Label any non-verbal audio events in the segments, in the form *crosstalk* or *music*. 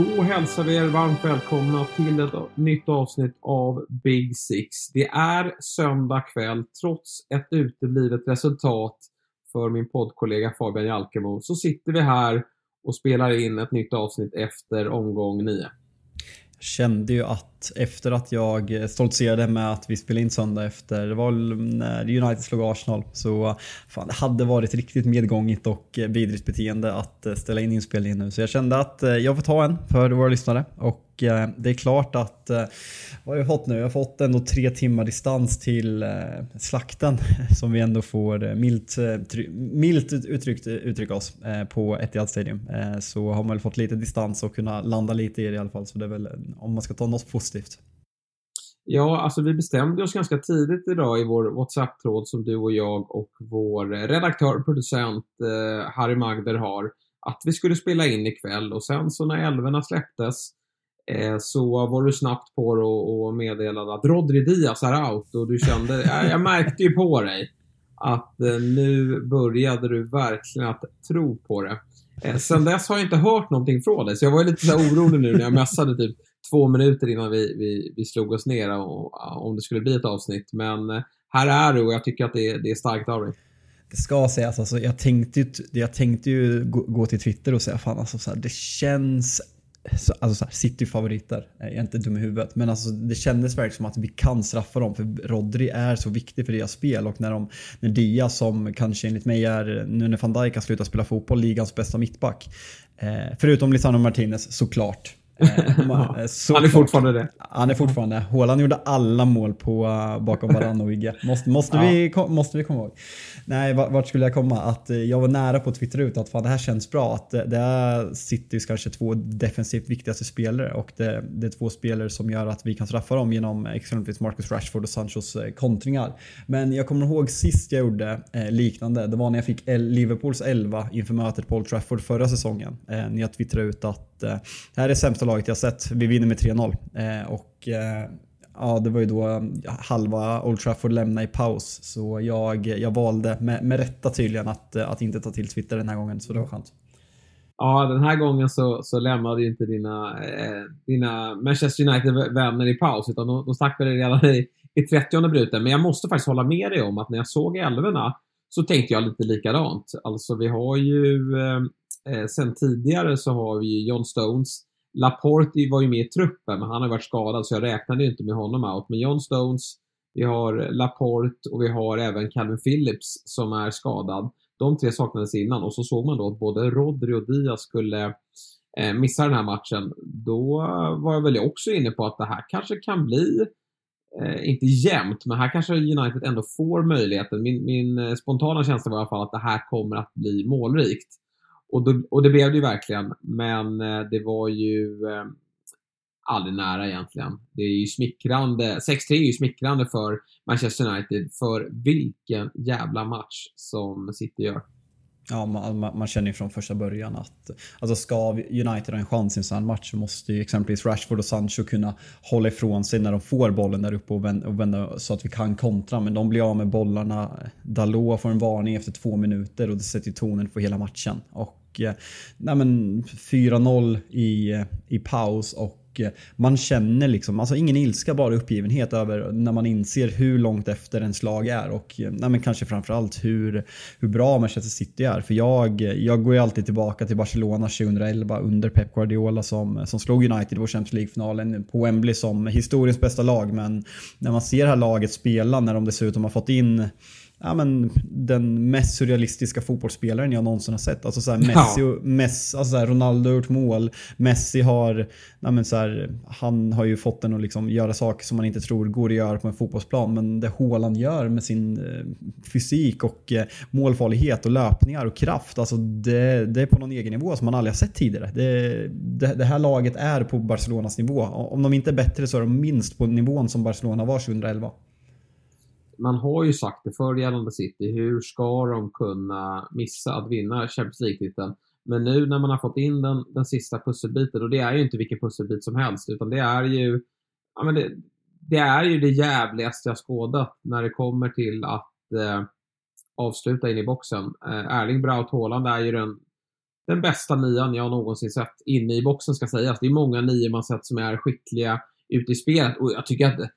Då hälsar vi er varmt välkomna till ett nytt avsnitt av Big Six. Det är söndag kväll. Trots ett uteblivet resultat för min poddkollega Fabian Jalkemo så sitter vi här och spelar in ett nytt avsnitt efter omgång 9 kände ju att efter att jag stoltserade med att vi spelade in söndag efter, det var när United slog Arsenal, så fan, det hade varit riktigt medgångigt och vidrigt beteende att eh, ställa in inspelningen nu. Så jag kände att eh, jag får ta en för våra lyssnare och Eh, det är klart att, eh, vad har jag fått nu? Jag har fått ändå tre timmar distans till eh, slakten *laughs* som vi ändå får eh, milt, eh, milt uttryckt uttrycka oss på Etihad Stadium. Så har man väl fått lite distans och kunna landa lite i det i alla fall. Så det är väl om man ska ta något positivt. Ja, alltså vi bestämde oss ganska tidigt idag i vår WhatsApp-tråd som du och jag och vår redaktör och producent Harry Magder har att vi skulle spela in ikväll och sen så när älvorna släpptes Eh, så var du snabbt på det och meddelade att Rodri Diaz är out och du kände, jag märkte ju på dig att eh, nu började du verkligen att tro på det. Eh, sen dess har jag inte hört någonting från dig, så jag var lite så orolig nu när jag messade typ två minuter innan vi, vi, vi slog oss ner och, om det skulle bli ett avsnitt. Men här är du och jag tycker att det, det är starkt av dig. Det ska sägas, alltså, jag, tänkte ju, jag tänkte ju gå, gå till Twitter och säga fan alltså, så här, det känns så, alltså City-favoriter, eh, jag är inte dum i huvudet. Men alltså, det kändes verkligen som att vi kan straffa dem för Rodri är så viktig för deras spel och när, de, när Dia som kanske enligt mig är, nu när van Dijk har slutat spela fotboll, ligans bästa mittback. Eh, förutom Lisandro Martinez såklart. Eh, *laughs* han är fortfarande det. Han är fortfarande. Håland gjorde alla mål på, uh, bakom Varann och Vigge. Måste, måste, ja. vi, måste vi komma ihåg. Nej, vart skulle jag komma? Att jag var nära på att twittra ut att fan, det här känns bra. Att det är Citys kanske två defensivt viktigaste spelare och det, det, är två spelare som gör att vi kan straffa dem genom exempelvis Marcus Rashford och Sanchos kontringar. Men jag kommer ihåg sist jag gjorde liknande. Det var när jag fick Liverpools 11 inför mötet på Old Trafford förra säsongen. när jag twittrade ut att Eh, det här är det sämsta laget jag sett. Vi vinner med 3-0. Eh, och eh, ja, det var ju då halva Old Trafford lämnade i paus. Så jag, jag valde med, med rätta tydligen att, eh, att inte ta till Twitter den här gången. Så det var skönt. Ja, den här gången så, så lämnade ju inte dina, eh, dina Manchester United-vänner i paus, utan de, de stack väl redan i, i 30 minuten. Men jag måste faktiskt hålla med dig om att när jag såg älvorna så tänkte jag lite likadant. Alltså vi har ju eh, Eh, sen tidigare så har vi ju John Stones. Laporte var ju med i truppen, men han har varit skadad så jag räknade inte med honom out. Men John Stones, vi har Laporte och vi har även Calvin Phillips som är skadad. De tre saknades innan och så såg man då att både Rodri och Diaz skulle eh, missa den här matchen. Då var jag väl också inne på att det här kanske kan bli eh, inte jämnt, men här kanske United ändå får möjligheten. Min, min eh, spontana känsla var i alla fall att det här kommer att bli målrikt. Och, då, och det blev det ju verkligen, men eh, det var ju eh, aldrig nära egentligen. Det är ju smickrande. 6-3 är ju smickrande för Manchester United för vilken jävla match som City gör. Ja, man, man, känner ju från första början att alltså ska United ha en chans i en sån här match så måste ju exempelvis Rashford och Sancho kunna hålla ifrån sig när de får bollen där uppe och vända, och vända så att vi kan kontra. Men de blir av med bollarna. Dalot får en varning efter två minuter och det sätter ju tonen för hela matchen. Och och eh, 4-0 i, eh, i paus och eh, man känner liksom, alltså ingen ilska, bara uppgivenhet över när man inser hur långt efter en slag är och eh, nej, men kanske framförallt hur, hur bra Manchester City är. För jag, jag går ju alltid tillbaka till Barcelona 2011 under Pep Guardiola som, som slog United i vår Champions League-finalen på Wembley som historiens bästa lag. Men när man ser det här laget spela, när de dessutom har fått in ja, men, den mest surrealistiska fotbollsspelaren jag någonsin har sett. Alltså så Messi, och, Messi alltså så Ronaldo har gjort mål. Messi har, ja, men så här, han har ju fått den att liksom göra saker som man inte tror går att göra på en fotbollsplan. Men det Haaland gör med sin eh, fysik och eh, målfarlighet och löpningar och kraft. Alltså det, det, är på någon egen nivå som man aldrig har sett tidigare. Det, det, det här laget är på Barcelonas nivå. Om de inte är bättre så är de minst på nivån som Barcelona var 2011 man har ju sagt det förr gällande City, hur ska de kunna missa att vinna Champions League-titeln? Men nu när man har fått in den, den sista pusselbiten, och det är ju inte vilken pusselbit som helst, utan det är ju, ja men det, det är ju det jävligaste jag skådat när det kommer till att eh, avsluta in i boxen. Eh, Erling Braut Haaland är ju den, den bästa nian jag någonsin sett inne i boxen ska sägas. Det är många nior man sett som är skickliga ute i spelet och jag tycker att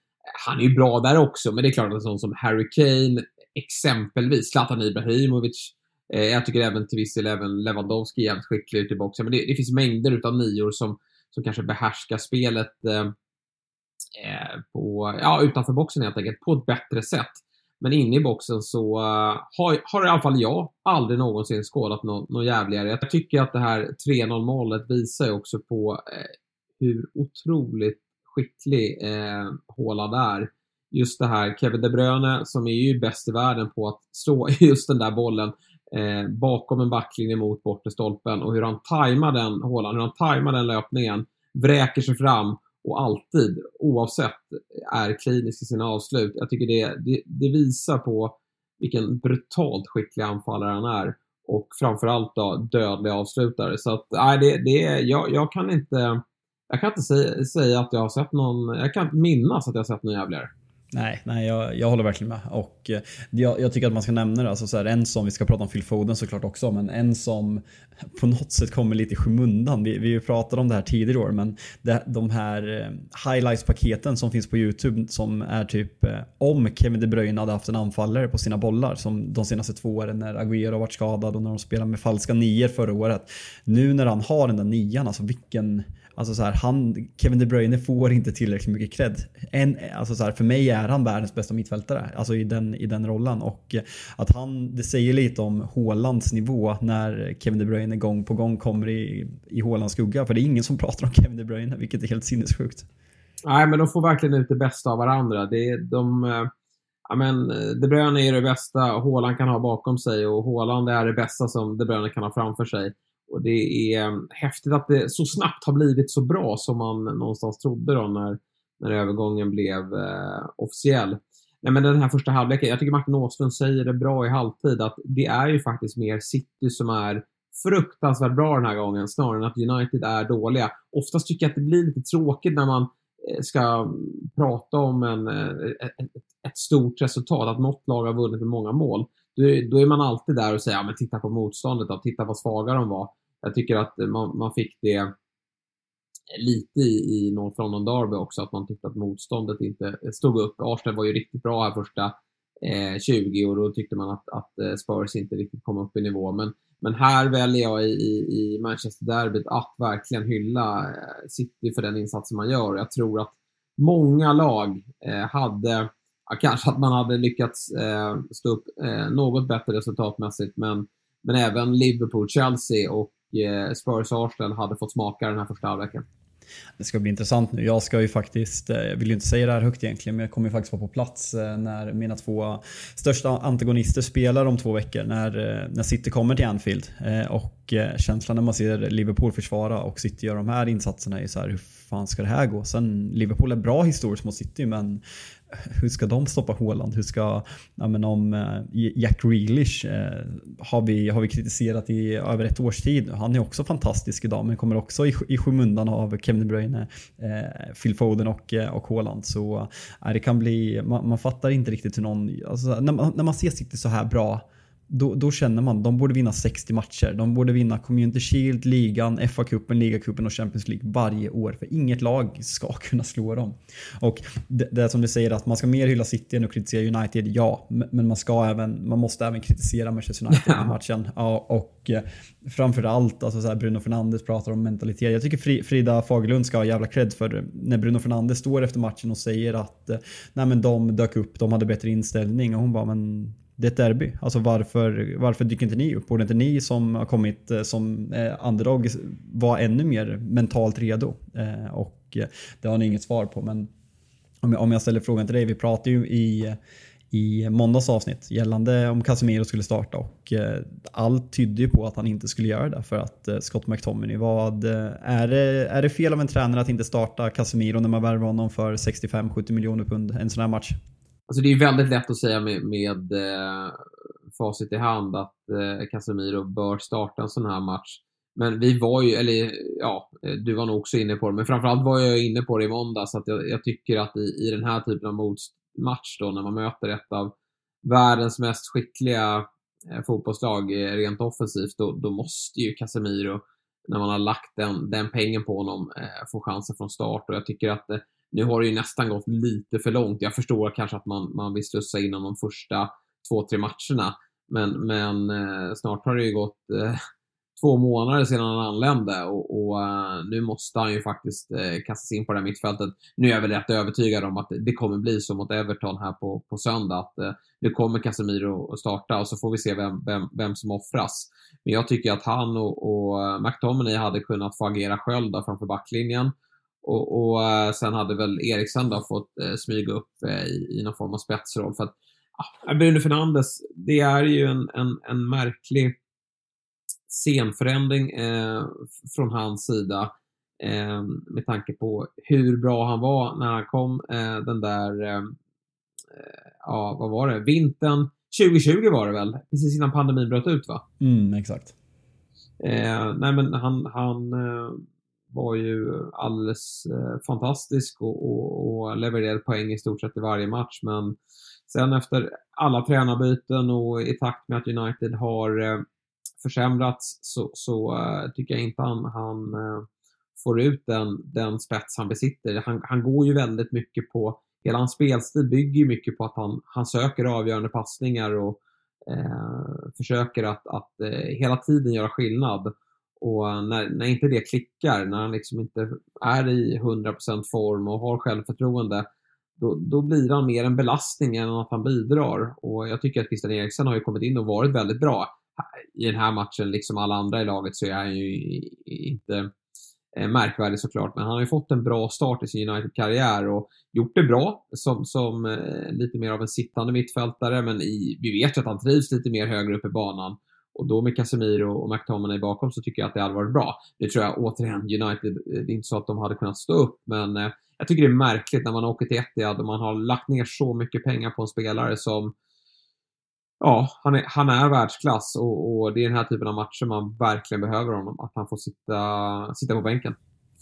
han är ju bra där också, men det är klart att en sån som Harry Kane, exempelvis, Zlatan Ibrahimovic, eh, jag tycker även till viss del även Lewandowski är jävligt skicklig ute i boxen, men det, det finns mängder utav nior som, som kanske behärskar spelet eh, eh på, ja, utanför boxen helt enkelt, på ett bättre sätt. Men inne i boxen så uh, har, har i alla fall jag aldrig någonsin skådat något någon jävligare. Jag tycker att det här 3-0 målet visar ju också på eh, hur otroligt skicklig eh, Haaland är. Just det här, Kevin De Bruyne som är ju bäst i världen på att slå *laughs* just den där bollen eh, bakom en backlinje mot bortre stolpen och hur han tajmar den, Haaland, hur han tajmar den löpningen, vräker sig fram och alltid, oavsett, är klinisk i sina avslut. Jag tycker det, det, det visar på vilken brutalt skicklig anfallare han är. Och framförallt då dödlig avslutare. Så att, nej, det, det, jag, jag kan inte jag kan inte säga, säga, att jag har sett någon, jag kan inte minnas att jag har sett någon jävligare. Nej, nej jag, jag håller verkligen med. Och eh, jag, jag, tycker att man ska nämna det. Alltså så här, en som, vi ska prata om Phil Foden såklart också, men en som på något sätt kommer lite i skymundan. Vi, vi pratade om det här tidigare år, men det, de här eh, highlights-paketen som finns på YouTube som är typ eh, om Kevin De Bruyne hade haft en anfallare på sina bollar som de senaste två åren när Agüero varit skadad och när de spelade med falska nior förra året. Nu när han har den där nian, alltså vilken Alltså så här, han, Kevin De Bruyne får inte tillräckligt mycket cred. En, alltså så här, för mig är han världens bästa mittfältare alltså i, den, i den rollen. Och att han, det säger lite om Haalands nivå när Kevin De Bruyne gång på gång kommer i, i Haalands skugga. För det är ingen som *laughs* pratar om Kevin De Bruyne, vilket är helt sinnessjukt. Nej, men de får verkligen ut det bästa av varandra. Det de, eh, ja, men, eh, De Bruyne är det bästa Haaland kan ha bakom sig och Haaland är det bästa som De Bruyne kan ha framför sig. Och det är ehm, häftigt att det så snabbt har blivit så bra som man någonstans trodde då när, när övergången blev eh, officiell. Nej, men den här första halvleken, jag tycker Martin Åslund säger det bra i halvtid att det är ju faktiskt mer City som är fruktansvärt bra den här gången snarare än att United är dåliga. Oftast tycker jag att det blir lite tråkigt när man eh, ska prata om en, eh, ett, ett stort resultat, att något lag har vunnit med många mål. Då, då är man alltid där och säger ja, men titta på motståndet då, titta vad svaga de var. Jag tycker att man, man fick det lite i, i North London Derby också, att man tyckte att motståndet inte stod upp. Arsenal var ju riktigt bra här första eh, 20 och då tyckte man att, att eh, Spurs inte riktigt kom upp i nivå. Men, men här väljer jag i, i, i Manchester Derbyt att verkligen hylla eh, City för den insatsen man gör. Jag tror att många lag eh, hade, ja, kanske att man hade lyckats eh, stå upp eh, något bättre resultatmässigt, men, men även Liverpool, Chelsea och Eh, Spurs Spurs Arsenal hade fått smaka den här första halvleken. Det ska bli intressant nu. Jag ska ju faktiskt, eh, jag vill ju inte säga det här högt egentligen, men jag kommer ju faktiskt vara på plats eh, när mina två största antagonister spelar om två veckor. När, när City kommer till Anfield. Och känslan när man ser Liverpool försvara och City göra de här insatserna är ju så här, hur fan ska det här gå? Sen Liverpool är bra historiskt mot City, men hur ska de stoppa Håland? Hur ska, ja, men om eh, Jack Grealish eh, har, vi, har vi kritiserat i över ett års tid. Han är också fantastisk idag men kommer också i, i skymundan av Kevin De Bruyne, eh, Phil Foden och, eh, och Haaland. Så eh, det kan bli, man, man fattar inte riktigt hur någon, alltså, när, man, när man ser City så här bra då, då, känner man de borde vinna 60 matcher. De borde vinna Community Shield, ligan, FA-cupen, ligacupen och Champions League varje år. För inget lag ska *laughs* kunna slå dem. Och det, det är som du säger att man ska mer hylla City än att kritisera United, ja. Men man, ska även, man måste även kritisera Manchester United i *laughs* matchen. Ja, och eh, framförallt, alltså så här, Bruno Fernandes pratar om mentalitet. Jag tycker Frida Fagerlund ska ha jävla cred för när Bruno Fernandes står efter matchen och säger att eh, nej men de dök upp, de hade bättre inställning. Och hon bara, men det är ett derby. Alltså varför, varför dyker inte ni upp? Borde inte ni som har kommit eh, som eh, underdog vara ännu mer mentalt redo? Eh, och det har ni inget svar på. Men om jag, om jag ställer frågan till dig. Vi pratade ju i, i måndags avsnitt gällande om Casemiro skulle starta och allt tydde ju på att han inte skulle göra det för att Scott McTominay, vad, är, det, är det fel av en tränare att inte starta Casemiro när man värvar honom för 65-70 miljoner pund en sån här match? Alltså det är väldigt lätt att säga med, med eh, facit i hand att eh, Casemiro bör starta en sån här match. Men vi var ju, eller ja, eh, du var nog också inne på det, men framförallt var jag inne på det i måndags att jag, jag tycker att i, i den här typen av match då, när man möter ett av världens mest skickliga eh, fotbollslag eh, rent offensivt, då, då måste ju Casemiro, när man har lagt den, den pengen på honom, eh, få chansen från start. Och jag tycker att eh, nu har det ju nästan gått lite för långt. Jag förstår kanske att man, man vill slussa in de första två, tre matcherna. Men, men eh, snart har det ju gått eh, två månader sedan han anlände och, och uh, nu måste han ju faktiskt uh, kastas in på det här mittfältet. Nu är jag väl rätt övertygad om att det kommer bli så mot Everton här på, på söndag att uh, nu kommer Casemiro att starta och så får vi se vem, vem, vem som offras. Men jag tycker att han och, och McTominay hade kunnat få agera själv där framför backlinjen. Och, och sen hade väl Eriksen då fått smyga upp i, i någon form av spetsroll. För att Bruno Fernandes, det är ju en, en, en märklig scenförändring eh, från hans sida eh, med tanke på hur bra han var när han kom eh, den där, eh, ja vad var det, vintern 2020 var det väl? Precis innan pandemin bröt ut va? Mm, exakt. Eh, nej men han, han eh, var ju alldeles eh, fantastisk och, och, och levererade poäng i stort sett i varje match men sen efter alla tränarbyten och i takt med att United har eh, försämrats så, så eh, tycker jag inte han, han får ut den, den spets han besitter. Han, han går ju väldigt mycket på, hela hans spelstil bygger ju mycket på att han, han söker avgörande passningar och eh, försöker att, att hela tiden göra skillnad. Och när, när inte det klickar, när han liksom inte är i 100% form och har självförtroende, då, då, blir han mer en belastning än att han bidrar. Och jag tycker att Christian Eriksen har ju kommit in och varit väldigt bra i den här matchen, liksom alla andra i laget, så är han ju inte eh, märkvärdig såklart, men han har ju fått en bra start i sin United-karriär och gjort det bra som, som eh, lite mer av en sittande mittfältare, men i, vi vet ju att han trivs lite mer högre upp i banan. Och då med Casemiro och McTominay bakom så tycker jag att det hade varit bra. Nu tror jag återigen United, eh, det är inte så att de hade kunnat stå upp, men eh, jag tycker det är märkligt när man åker till Etihad och man har lagt ner så mycket pengar på en spelare som ja, han är, han är världsklass och, och, det är den här typen av matcher man verkligen behöver honom. Att han får sitta, sitta på bänken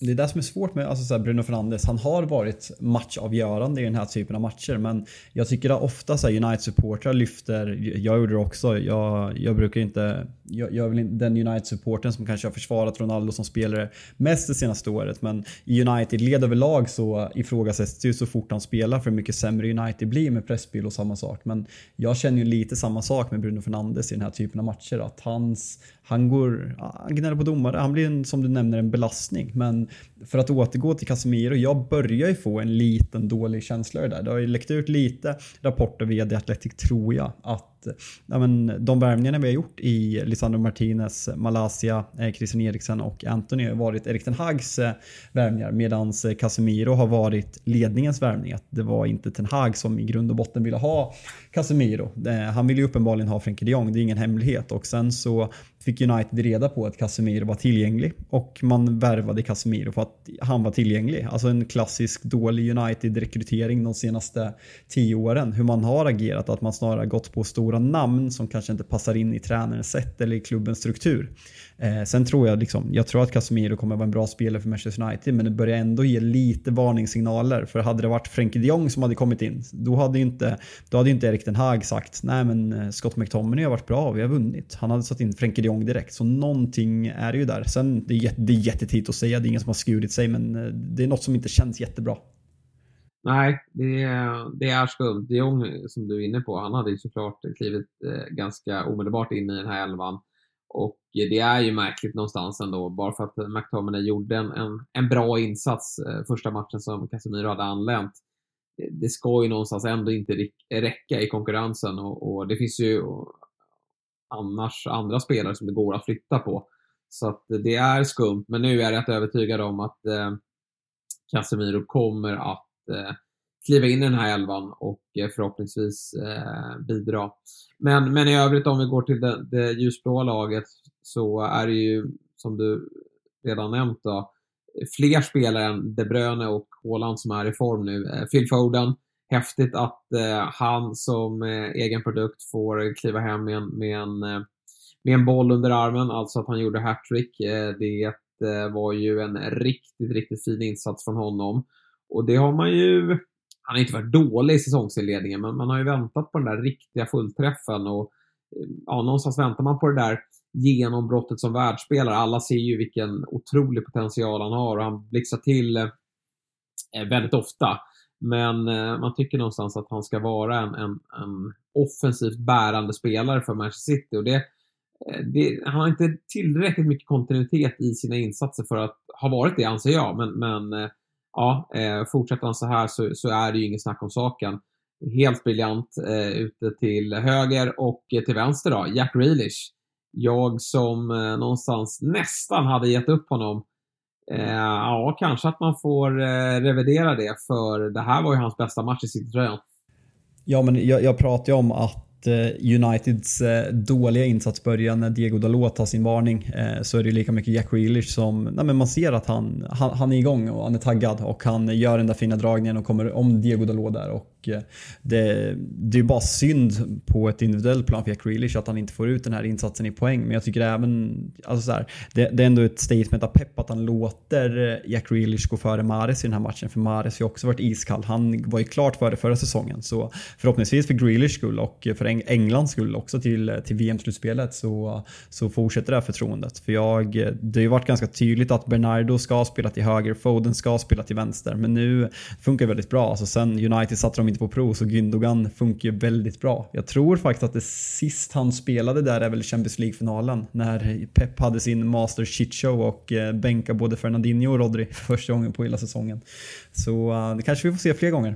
det är det som är svårt med alltså, så Bruno Fernandes. Han har varit matchavgörande i den här typen av matcher men jag tycker att ofta så United-supportrar lyfter, jag gjorde det också, jag, jag brukar inte, jag, jag är väl den United-supporten som kanske har försvarat Ronaldo som spelare mest det senaste året men i United-led överlag så ifrågasätts det ju så fort han spelar för hur mycket sämre United blir med pressbild och samma sak. Men jag känner ju lite samma sak med Bruno Fernandes i den här typen av matcher. Att hans, han går, han gnäller på domare, han blir en, som du nämner en belastning. Men för att återgå till Casemiro, jag börjar ju få en liten dålig känsla där. Det har ju läckt ut lite rapporter via The Athletic tror jag att ja, men, de värvningarna vi har gjort i Lisandro Martinez, Malaysia, eh, Christian Eriksen och Anthony har varit Erik Ten Hags eh, värvningar medan eh, Casemiro har varit ledningens värvning. Att det var inte Ten Hag som i grund och botten ville ha Casemiro. Eh, han ville ju uppenbarligen ha Frenkie de Jong, det är ingen hemlighet. Och sen så fick United reda på att Casemiro var tillgänglig och man värvade Casemiro för att han var tillgänglig. Alltså en klassisk dålig United-rekrytering de senaste tio åren. Hur man har agerat, att man snarare gått på stora namn som kanske inte passar in i tränarens sätt eller i klubbens struktur. Eh, sen tror jag liksom, jag tror att Casemiro kommer vara en bra spelare för Manchester United men det börjar ändå ge lite varningssignaler. För hade det varit Frenkie de Jong som hade kommit in, då hade ju inte, då hade inte Erik Den Haag sagt nej men eh, Scott McTominay har varit bra, vi har vunnit. Han hade satt in Frenkie de Jong direkt. Så någonting är det ju där. Sen, det är, det är jättetidigt att säga, det är ingen som har skurit sig men eh, det är något som inte känns jättebra. Nej, det är, det är skumt. De Jong, som du är inne på, han hade ju såklart klivit eh, ganska omedelbart in i den här elvan. Och det är ju märkligt någonstans ändå, bara för att McTominay gjorde en, en, en bra insats eh, första matchen som Casemiro hade anlänt. Eh, det ska ju någonstans ändå inte räcka i konkurrensen och, och det finns ju annars andra spelare som det går att flytta på. Så att det är skumt, men nu är jag rätt övertygad om att eh, Casemiro kommer att Eh, kliva in i den här elvan och eh, förhoppningsvis eh, bidra. Men, men i övrigt om vi går till det, det ljusblåa laget så är det ju som du redan nämnt då, fler spelare än De Bruyne och Haaland som är i form nu. Eh, Phil Foden, häftigt att eh, han som eh, egen produkt får kliva hem med en, med, en, eh, med en boll under armen, alltså att han gjorde hattrick. Eh, det eh, var ju en riktigt, riktigt fin insats från honom. Och det har man ju han har inte varit dålig i säsongsinledningen, men man har ju väntat på den där riktiga fullträffen och eh, ja, någonstans väntar man på det där genombrottet som världsspelare. Alla ser ju vilken otrolig potential han har och han blixtrar till eh, väldigt ofta. Men eh, man tycker någonstans att han ska vara en, en, en offensivt bärande spelare för Manchester City. Och det, det, han har inte tillräckligt mycket kontinuitet i sina insatser för att ha varit det, anser jag. Men, men eh, ja, eh, fortsätter han så här så, så, är det ju inget snack om saken. Helt briljant eh, ute till höger och till vänster då, Jack Grealish. Jag som eh, någonstans nästan hade gett upp honom Eh, ja, kanske att man får eh, revidera det för det här var ju hans bästa match i Citytröjan. Ja, men jag, jag pratade ju om att Eh, Uniteds eh, dåliga insats börjar när Diego Dalot tar sin varning eh, så är det lika mycket Jack Grealish som, nej men man ser att han, han, han är igång och han är taggad och han gör den där fina dragningen och kommer om Diego Dalot där och Eh, det, det är bara synd på ett individuellt plan för Jack Grealish att han inte får ut den här insatsen i poäng men jag tycker även, alltså så här, det, det, är ändå ett statement av Pep att han låter eh, Jack Grealish gå före Mares i den här matchen för Mares har ju också varit iskall. Han var ju klart före förra säsongen så förhoppningsvis för Grealish skull och för Englands skull också till, eh, till VM-slutspelet så, så fortsätter det här förtroendet. För jag, det har ju varit ganska tydligt att Bernardo ska spela till höger, Foden ska spela till vänster. Men nu funkar det väldigt bra. Alltså sen United satte de inte på prov så Gündogan funkar ju väldigt bra. Jag tror faktiskt att det sist han spelade där är väl Champions League-finalen när Pep hade sin master shit show och eh, bänkade både Fernandinho och Rodri för första gången på hela säsongen. Så eh, det kanske vi får se fler gånger.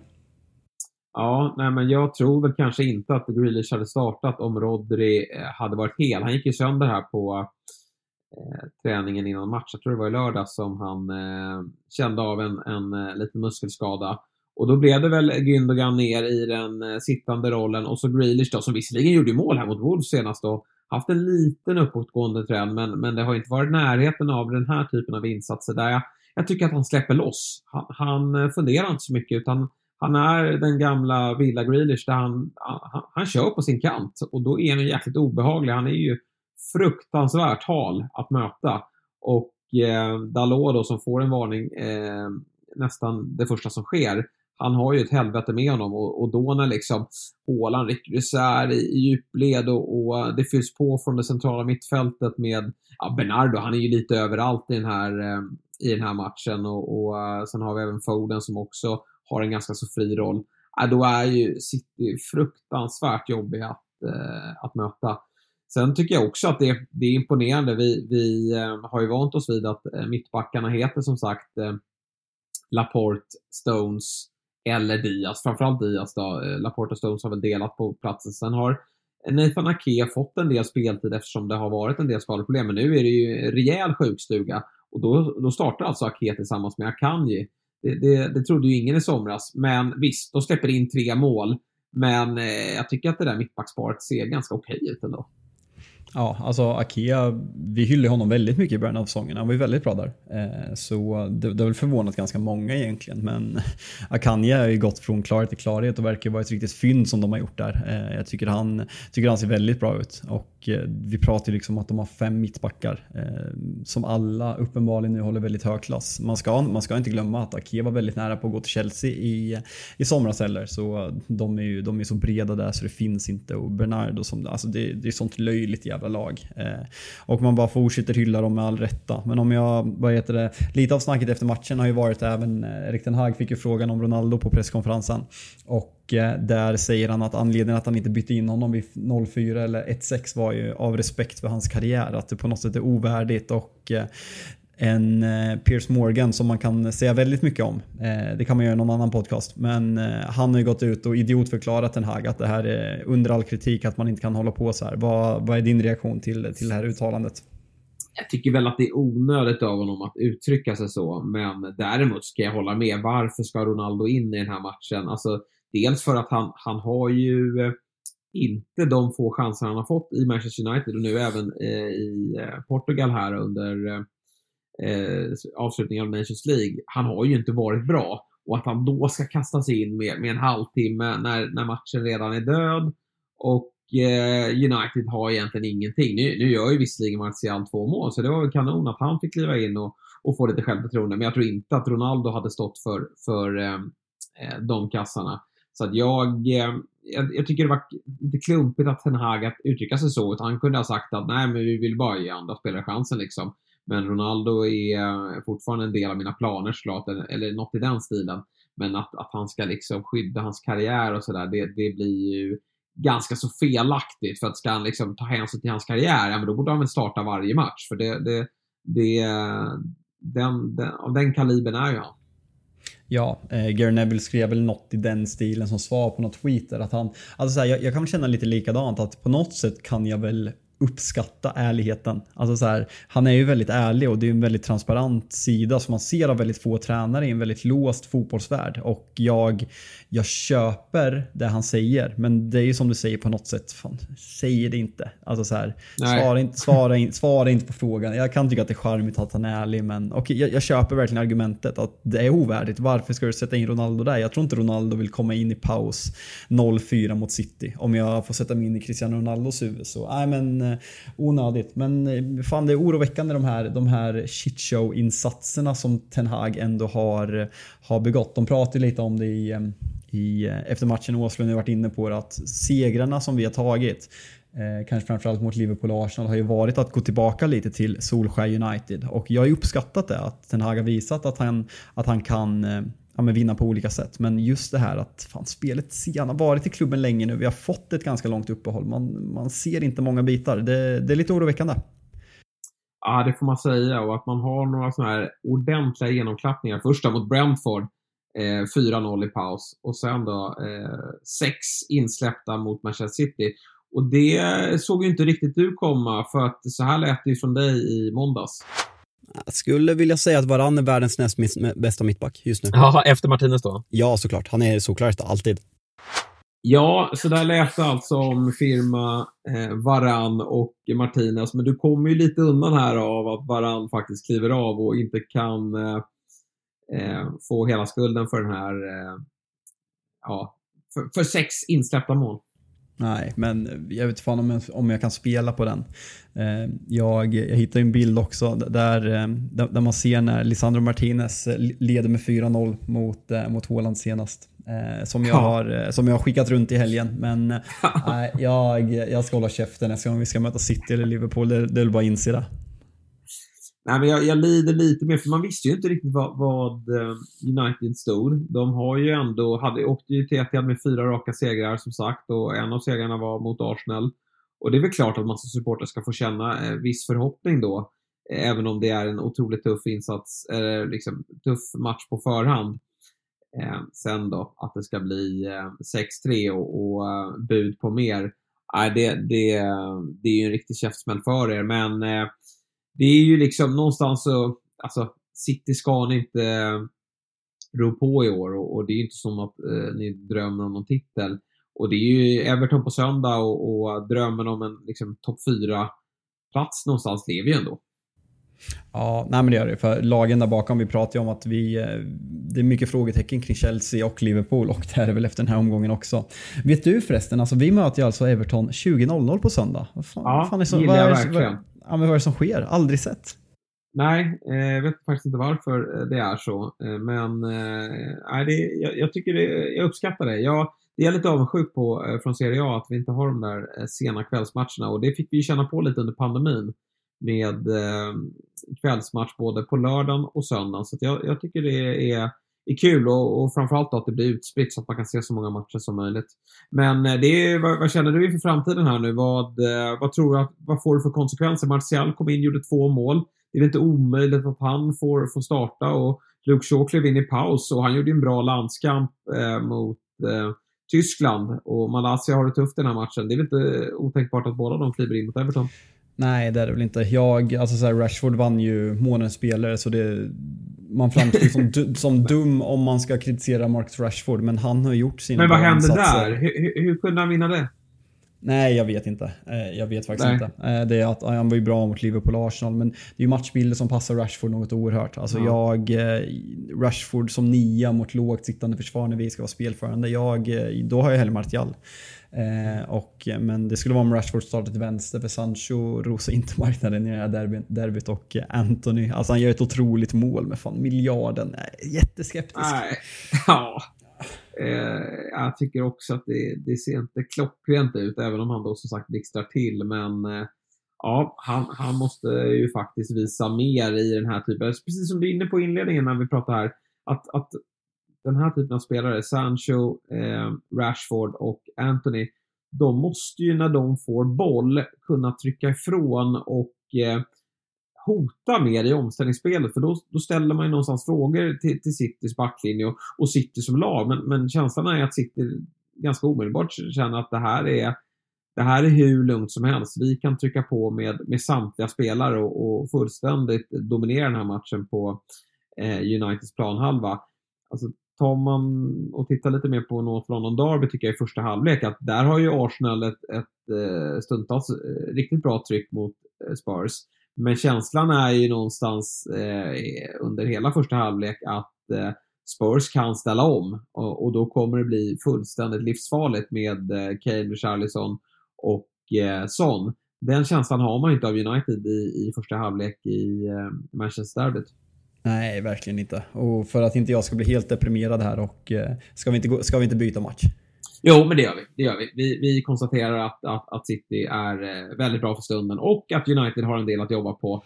Ja, nej men jag tror väl kanske inte att Grealish hade startat om Rodri eh, hade varit hel. Han gick ju sönder här på eh, träningen innan match. Jag tror det var i lördag som han eh, kände av en, en eh, liten muskelskada. Och då blev det väl Gündogan ner i den eh, sittande rollen och så Grealish då, som visserligen gjorde mål här mot Wolves senast då, haft en liten uppåtgående trend, men, men det har inte varit närheten av den här typen av insatser där jag, jag tycker att han släpper loss. Han, han eh, funderar inte så mycket utan han är den gamla Villa Grealish där han, han, han kör på sin kant och då är han jäkligt obehaglig. Han är ju fruktansvärt hal att möta. Och eh, Dalot då som får en varning eh, nästan det första som sker. Han har ju ett helvete med honom och, och då när liksom Håland rycker isär i, i djupled och, och, det fylls på från det centrala mittfältet med ja, Bernardo, han är ju lite överallt i den här, eh, i den här matchen och, och eh, sen har vi även Foden som också har en ganska så fri roll, äh, då är ju City fruktansvärt jobbiga att, eh, att möta. Sen tycker jag också att det, det är imponerande. Vi, vi eh, har ju vant oss vid att eh, mittbackarna heter som sagt eh, Laporte, Stones eller Diaz. Framförallt Diaz då. Laporta Laporte och Stones har väl delat på platsen. Sen har Nathan Ake fått en del speltid eftersom det har varit en del skadeproblem. Men nu är det ju rejäl sjukstuga och då, då startar alltså Ake tillsammans med Akanji. Det, det, det trodde ju ingen i somras. Men visst, de släpper in tre mål. Men eh, jag tycker att det där mittbacksparet ser ganska okej ut ändå. Ja, alltså Akea, vi hyllade honom väldigt mycket i början av säsongen. Han var ju väldigt bra där. Eh, så det, det har väl förvånat ganska många egentligen. Men *laughs* Akanja har ju gått från klarhet till klarhet och verkar vara ett riktigt fynd som de har gjort där. Eh, jag tycker han, tycker han ser väldigt bra ut. Och eh, vi pratar ju liksom om att de har fem mittbackar som alla uppenbarligen nu håller väldigt hög klass. Man ska, man ska inte glömma att Akea var väldigt nära på att gå till Chelsea i, i somras heller. Så de är ju de är så breda där så det finns inte. Och Bernardo som, alltså det, det är sånt löjligt jävla lag. Eh, och man bara fortsätter hylla dem med all rätta. Men om jag, vad heter det, lite av snacket efter matchen har ju varit även, eh, Erik Den Hag fick ju frågan om Ronaldo på presskonferensen. Och eh, där säger han att anledningen att han inte bytte in honom vid 0-4 eller 1-6 var ju av respekt för hans karriär. Att det på något sätt är ovärdigt och eh, en eh, Piers Morgan som man kan säga väldigt mycket om. Eh, det kan man göra i någon annan podcast. Men eh, han har ju gått ut och idiotförklarat den här att det här är under all kritik att man inte kan hålla på så här. Vad, vad är din reaktion till, till det här uttalandet? Jag tycker väl att det är onödigt av honom att uttrycka sig så, men däremot ska jag hålla med. Varför ska Ronaldo in i den här matchen? Alltså, dels för att han, han har ju eh, inte de få chanser han har fått i Manchester United och nu även eh, i eh, Portugal här under eh, avslutningen av Nations League. Han har ju inte varit bra. Och att han då ska kastas in med, med en halvtimme när, när matchen redan är död. Och eh, United har egentligen ingenting. Nu, nu gör ju visserligen Martial två mål, så det var väl kanon att han fick kliva in och, och få lite självförtroende. Men jag tror inte att Ronaldo hade stått för, för eh, eh de kassarna. Så att jag, eh, jag, jag, tycker det var lite klumpigt att Ten Hag att uttrycka sig så. Utan han kunde ha sagt att nej, men vi vill bara ge andra spelare chansen liksom. Men Ronaldo är fortfarande en del av mina planer såklart, eller något i den stilen. Men att, att han ska liksom skydda hans karriär och sådär, det, det blir ju ganska så felaktigt. För att ska han liksom ta hänsyn till hans karriär, ja men då borde han väl starta varje match. För det, det, det den, den, av den kalibern är ju han. Ja, eh, Gary Neville skrev väl något i den stilen som svar på något tweet där att han, alltså så här, jag, jag kan känna lite likadant att på något sätt kan jag väl uppskatta ärligheten. Alltså så här, han är ju väldigt ärlig och det är en väldigt transparent sida som man ser av väldigt få tränare i en väldigt låst fotbollsvärld. Och jag, jag köper det han säger, men det är ju som du säger på något sätt, fan, säger det inte. Alltså så här, svara, inte, svara, in, svara inte på frågan. Jag kan tycka att det är charmigt att han är ärlig, men okay, jag, jag köper verkligen argumentet att det är ovärdigt. Varför ska du sätta in Ronaldo där? Jag tror inte Ronaldo vill komma in i paus 0-4 mot City. Om jag får sätta mig in i Cristiano Ronaldos huvud så, nej men Eh, onödigt. Men eh, fan det är oroväckande de här, de här shitshow-insatserna som Ten Hag ändå har, eh, har begått. De pratar lite om det i, i, efter matchen, Åslund har varit inne på det, att segrarna som vi har tagit Eh, kanske framförallt mot Liverpool och Arsenal har ju varit att gå tillbaka lite till Solskär United. Och jag har ju uppskattat det, att Ten Hag har visat att han, att han kan eh, ja, men vinna på olika sätt. Men just det här att fan, spelet, han har varit i klubben länge nu, vi har fått ett ganska långt uppehåll. Man, man ser inte många bitar. Det, det är lite oroväckande. Ja, det får man säga. Och att man har några sådana här ordentliga genomklappningar. Första mot Brentford, eh, 4-0 i paus. Och sen då eh, sex insläppta mot Manchester City. Och det såg ju inte riktigt du komma, för att så här lät det ju från dig i måndags. Jag skulle vilja säga att Varann är världens näst bästa mittback just nu. Ja, efter Martinez då? Ja, såklart. Han är såklart alltid. Ja, så där lät det alltså om firma eh, Varann och Martinez. Men du kommer ju lite undan här av att Varann faktiskt kliver av och inte kan eh, eh, få hela skulden för den här, eh, ja, för, för sex insläppta mål. Nej, men jag vet fan om jag, om jag kan spela på den. Eh, jag, jag hittade en bild också där, eh, där man ser när Lisandro Martinez eh, leder med 4-0 mot, mot Håland senast. Som jag, har, som jag har skickat runt i helgen. Men nej, *laughs* jag, jag ska hålla käften nästa gång vi ska möta City eller Liverpool. Det, det är bara att inse det. Nej, men jag, jag lider lite mer, för man visste ju inte riktigt vad, vad eh, United stod. De har ju ändå, hade, åkte ju till Etihad med fyra raka segrar som sagt och en av segrarna var mot Arsenal. Och det är väl klart att massa supporter ska få känna eh, viss förhoppning då. Eh, även om det är en otroligt tuff insats, eller eh, liksom tuff match på förhand. Eh, sen då, att det ska bli eh, 6-3 och, och uh, bud på mer. Nej, det, det, det är ju en riktig käftsmäll för er, men eh, det är ju liksom någonstans så, alltså City ska ni inte eh, ro på i år och, och det är ju inte som att eh, ni drömmer om någon titel. Och det är ju Everton på söndag och, och drömmen om en liksom, topp 4-plats någonstans lever ju ändå. Ja, nej men det gör det. För lagen där bakom, vi pratar ju om att vi, eh, det är mycket frågetecken kring Chelsea och Liverpool och det är det väl efter den här omgången också. Vet du förresten, alltså vi möter ju alltså Everton 20.00 på söndag. Vad fan, ja, fan är så, gillar jag verkligen. Vad, ja, men vad är det som sker? Aldrig sett. Nej, eh, jag vet faktiskt inte varför eh, det är så. Eh, men nej, det, jag, jag tycker det, jag uppskattar det. Jag, det är lite avundsjuk på från Serie A att vi inte har de där sena kvällsmatcherna och det fick vi känna på lite under pandemin med kvällsmatch både på lördagen och söndagen. Så jag, jag, tycker det är, är kul och, och framförallt att det blir utspritt så att man kan se så många matcher som möjligt. Men eh, det är, vad, vad känner du inför framtiden här nu? Vad, eh, vad tror du att, vad får det för konsekvenser? Martial kom in, gjorde två mål. Det är inte omöjligt att han får, får starta och Luke Shaw klev in i paus och han gjorde en bra landskamp eh, mot eh, Tyskland och Malaysia har det tufft den här matchen. Det är väl inte otänkbart att båda de kliver in mot Everton? Nej, det är det väl inte. Jag, alltså så här, Rashford vann ju månadens spelare så det, man framstår som, *laughs* som dum om man ska kritisera Marcus Rashford, men han har gjort sina Men vad hände där? Hur, hur, kunde han vinna det? Nej, jag vet inte. Eh, jag vet faktiskt Nej. inte. Eh, det är att han var ju bra mot Liverpool och Arsenal, men det är ju matchbilder som passar Rashford något oerhört. Alltså mm. jag, eh, Rashford som nia mot lågt sittande försvar när vi ska vara spelförande, jag, då har jag hellre Martial. Eh, och, men det skulle vara om Rashford startade till vänster för Sancho rosar inte *laughs* marknaden i det här derbyt, derbyt och eh, Anthony, alltså han gör ett otroligt mål med fan miljarden. Jätteskeptisk. Nej, *laughs* ja. Eh, jag tycker också att det, det ser inte klockrent ut, även om han då som sagt blixtrar till. Men eh, ja, han, han måste ju faktiskt visa mer i den här typen. Precis som du är inne på i inledningen när vi pratar här. Att, att den här typen av spelare, Sancho, eh, Rashford och Anthony, de måste ju när de får boll kunna trycka ifrån och eh, hota mer i omställningsspelet. För då, då ställer man ju någonstans frågor till, till Citys backlinje och, och City som lag. Men, men känslan är att City ganska omedelbart känner att det här är det här är hur lugnt som helst. Vi kan trycka på med, med samtliga spelare och, och fullständigt dominera den här matchen på eh, Uniteds planhalva. Alltså, tar man och tittar lite mer på North London Derby tycker jag i första halvlek att där har ju Arsenal ett, ett eh, stundtals eh, riktigt bra tryck mot eh, Spurs. Men känslan är ju någonstans eh, under hela första halvlek att eh, Spurs kan ställa om och, och, då kommer det bli fullständigt livsfarligt med eh, Kane, Richarlison och eh, Son. Den känslan har man inte av United i, i första halvlek i eh, Manchester-derbyt. Nej, verkligen inte. Och för att inte jag ska bli helt deprimerad här och eh, ska, vi inte gå, ska vi inte byta match? Jo, men det gör vi. Det gör vi. Vi, vi konstaterar att, att, att City är eh, väldigt bra för stunden och att United har en del att jobba på.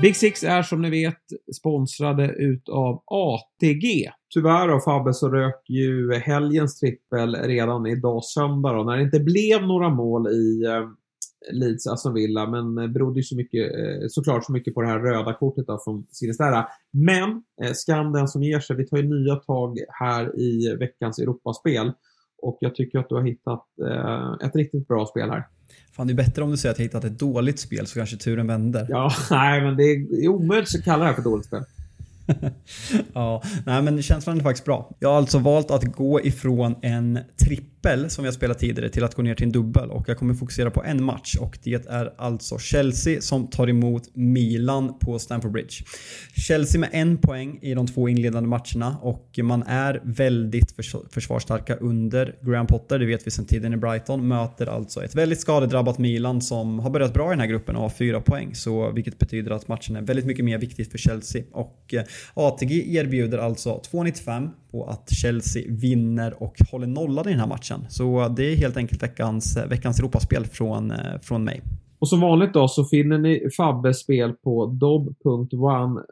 Big Six är som ni vet sponsrade utav ATG. Tyvärr då Fabbe så rök ju helgens trippel redan idag söndag då, när det inte blev några mål i eh, Leeds Aston Villa, men eh, berodde ju så mycket, eh, såklart så mycket på det här röda kortet då från Sinisterra. Men eh, skam den som ger sig. Vi tar ju nya tag här i veckans Europaspel. Och jag tycker att du har hittat ett riktigt bra spel här. Fan, det är bättre om du säger att jag hittat ett dåligt spel så kanske turen vänder. Ja, *laughs* nej, men det är omöjligt att kalla det här för dåligt spel. *laughs* ja, nej men känslan är faktiskt bra. Jag har alltså valt att gå ifrån en trippel som vi har spelat tidigare till att gå ner till en dubbel. Och jag kommer fokusera på en match och det är alltså Chelsea som tar emot Milan på Stamford Bridge. Chelsea med en poäng i de två inledande matcherna och man är väldigt försvarsstarka under Graham Potter, det vet vi sedan tiden i Brighton, möter alltså ett väldigt skadedrabbat Milan som har börjat bra i den här gruppen och har fyra poäng, så vilket betyder att matchen är väldigt mycket mer viktigt för Chelsea. Och eh, ATG erbjuder alltså 2,95 på att Chelsea vinner och håller nollan i den här matchen. Så det är helt enkelt veckans, veckans Europaspel från, eh, från mig. Och som vanligt då så finner ni Fabbes spel på dob.one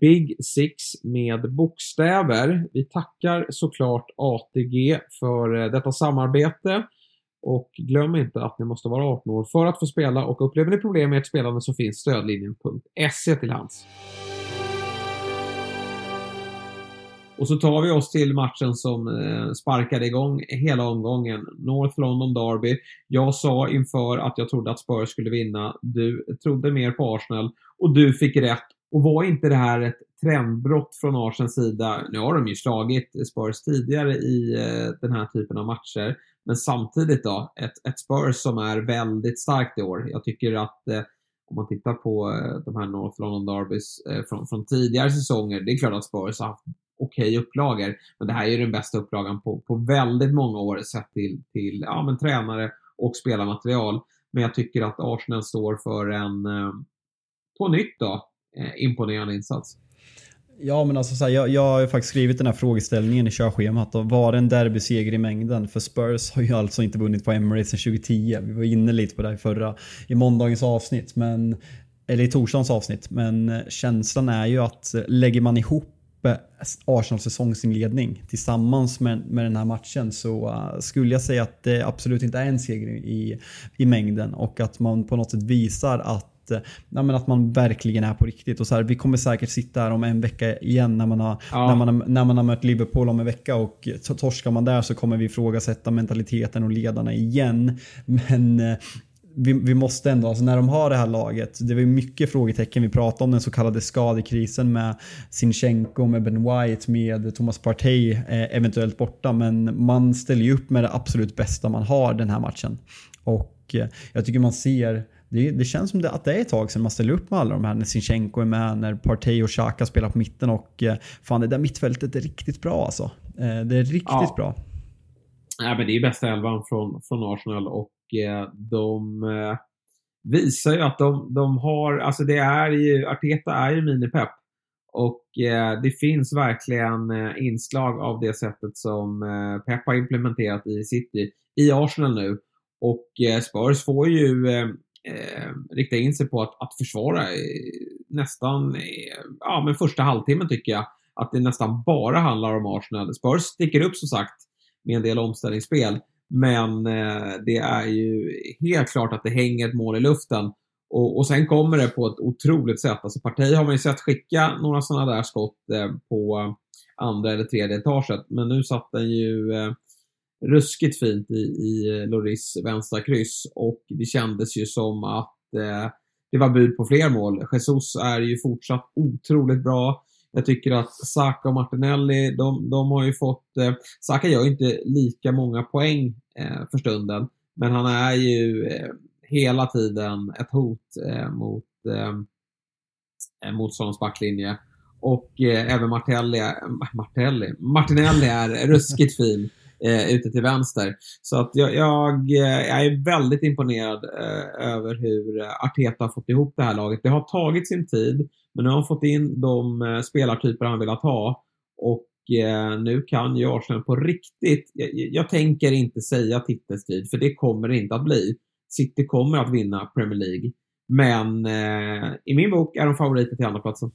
big six med bokstäver. Vi tackar såklart ATG för eh, detta samarbete. Och glöm inte att ni måste vara 18 år för att få spela och upplever ni problem med ert spelande så finns stödlinjen.se till hands. Och så tar vi oss till matchen som eh, sparkade igång hela omgången. North London Derby. Jag sa inför att jag trodde att Spurs skulle vinna. Du trodde mer på Arsenal och du fick rätt. Och var inte det här ett trendbrott från Arsens sida? Nu har de ju slagit Spurs tidigare i eh, den här typen av matcher. Men samtidigt då, ett, ett Spurs som är väldigt starkt i år. Jag tycker att eh, om man tittar på de här North London Derbys från, från tidigare säsonger, det är klart att Spurs har haft okej okay upplagor. Men det här är ju den bästa upplagan på, på väldigt många år sett till, till ja, men, tränare och spelarmaterial. Men jag tycker att Arsenal står för en, eh, på nytt då, eh, imponerande insats. Ja, men alltså så här, jag, jag har ju faktiskt skrivit den här frågeställningen i körschemat. Och var det en derbyseger i mängden? För Spurs har ju alltså inte vunnit på Emirates sedan 2010. Vi var inne lite på det här förra, i måndagens avsnitt. Men, eller i torsdagens avsnitt. Men eh, känslan är ju att lägger man ihop Arsenals säsongsinledning tillsammans med, med den här matchen så uh, skulle jag säga att det absolut inte är en seger i, i mängden och att man på något sätt visar att ja, men att man verkligen är på riktigt. Och så här, vi kommer säkert sitta här om en vecka igen när man har, ja. när man när man har mött Liverpool om en vecka och torskar man där så kommer vi ifrågasätta mentaliteten och ledarna igen. Men eh, vi, vi, måste ändå, alltså när de har det här laget, det var mycket frågetecken. Vi pratade om den så kallade skadekrisen med Sinchenko, med Ben White, med Thomas Partey eh, eventuellt borta. Men man ställer ju upp med det absolut bästa man har den här matchen. Och eh, jag tycker man ser det, det, känns som det, att det är ett tag sedan man ställer upp med alla de här när Sinchenko är med, när Partey och Xhaka spelar på mitten och eh, fan det där mittfältet är riktigt bra alltså. Eh, det är riktigt ja. bra. Ja, men det är bästa elvan från, från Arsenal och Eh, de eh, visar ju att de, de har, alltså det är ju, Arteta är ju minipepp. Och eh, det finns verkligen inslag av det sättet som eh, Pep har implementerat i City i Arsenal nu. Och Spurs får ju eh, rikta in sig på att, att försvara nästan, ja men första halvtimmen tycker jag. Att det nästan bara handlar om Arsenal. Spurs sticker upp som sagt med en del omställningsspel. Men eh, det är ju helt klart att det hänger ett mål i luften. Och, och sen kommer det på ett otroligt sätt. Alltså Parti har man ju sett skicka några sådana där skott eh, på andra eller tredje etaget. Men nu satt den ju eh, ruskigt fint i, i eh, Loris vänstra kryss och det kändes ju som att eh, det var bud på fler mål. Jesus är ju fortsatt otroligt bra. Jag tycker att Saka och Martinelli, de, de har ju fått... Eh, Saka gör ju inte lika många poäng eh, för stunden, men han är ju eh, hela tiden ett hot eh, mot eh, eh motståndarens backlinje. Och eh, även Martelli, *laughs* Martelli, Martinelli är ruskigt fin eh, ute till vänster. Så att jag, jag, eh, jag är väldigt imponerad eh, över hur Arteta har fått ihop det här laget. Det har tagit sin tid, men nu har han fått in de eh, spelartyper han velat ha. Och eh, nu kan ju Arsenal på riktigt, jag, jag tänker inte säga titelstrid, för det kommer det inte att bli. City kommer att vinna Premier League. Men eh, i min bok är de favoriter till andraplatsen.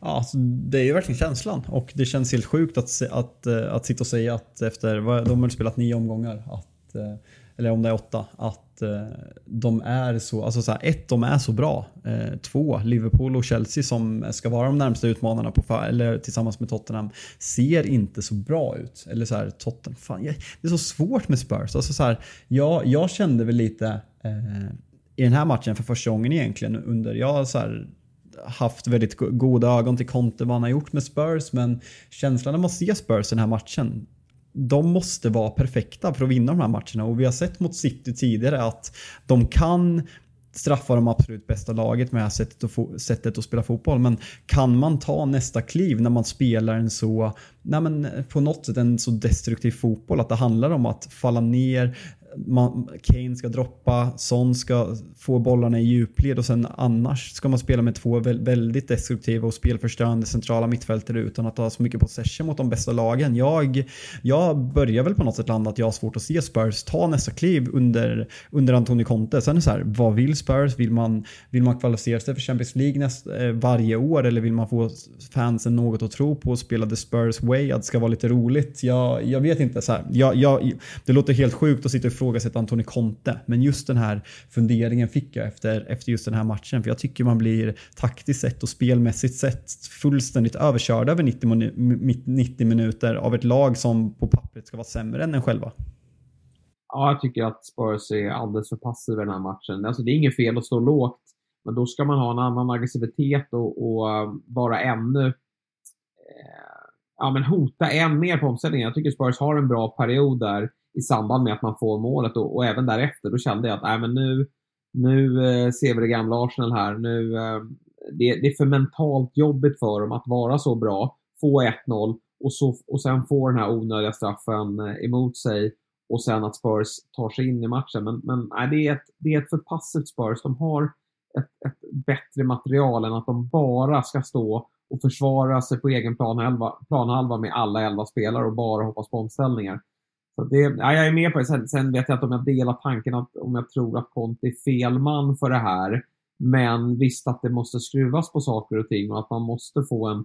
Ja, alltså, det är ju verkligen känslan och det känns helt sjukt att, att, att, att sitta och säga att efter, de har spelat nio omgångar, att, eh, eller om det är åtta, att eh, de är så, alltså så här, ett, de är så bra. Eh, två, Liverpool och Chelsea som ska vara de närmsta utmanarna på, eller tillsammans med Tottenham, ser inte så bra ut. Eller så här, Tottenham, fan, det är så svårt med Spurs. Alltså så här, jag, jag kände väl lite eh, i den här matchen för första gången egentligen under, jag har så här, haft väldigt goda ögon till Conte vad han har gjort med Spurs men känslan när man ser Spurs i den här matchen de måste vara perfekta för att vinna de här matcherna och vi har sett mot City tidigare att de kan straffa de absolut bästa laget med det här sättet att, sättet att spela fotboll. Men kan man ta nästa kliv när man spelar en så, nej men på något sätt en så destruktiv fotboll att det handlar om att falla ner, man, Kane ska droppa, Son ska få bollarna i djupled och sen annars ska man spela med två väldigt destruktiva och spelförstörande centrala mittfältare utan att ha så mycket possession mot de bästa lagen. Jag, jag börjar väl på något sätt landa att jag har svårt att se Spurs ta nästa kliv under, under Antonio Conte. Sen är det så här, vad vill Spurs? Vill man, vill man kvalificera sig för Champions League näst, eh, varje år eller vill man få fansen något att tro på och spela the Spurs way? Att det ska vara lite roligt? Jag, jag vet inte. så här. Jag, jag, det låter helt sjukt att sitta och ifrågasätta Antoni Conte. Men just den här funderingen fick jag efter, efter just den här matchen. För jag tycker man blir taktiskt sett och spelmässigt sett fullständigt överkörd över 90, 90 minuter av ett lag som på pappret ska vara sämre än en själva. Ja, jag tycker att Spurs är alldeles för passiva i den här matchen. Alltså, det är inget fel att stå lågt, men då ska man ha en annan aggressivitet och, och eh, vara ännu eh, ja, men hota än mer på omställningen. Jag tycker Spurs har en bra period där i samband med att man får målet och, och även därefter. Då kände jag att nej, men nu, nu eh, ser vi det gamla Arsenal här. Nu, eh, det, det, är för mentalt jobbigt för dem att vara så bra, få 1-0 och, så, och sen få den här onödiga straffen eh, emot sig och sen att Spurs tar sig in i matchen. Men, men nej, det, är ett, det är ett för passivt Spurs. De har ett, ett bättre material än att de bara ska stå och försvara sig på egen planhalva, planhalva med alla elva spelare och bara hoppas på omställningar. Så det, ja, jag är med på det. Sen, sen, vet jag inte om jag delar tanken att om jag tror att Conte är fel man för det här. Men visst att det måste skruvas på saker och ting och att man måste få en,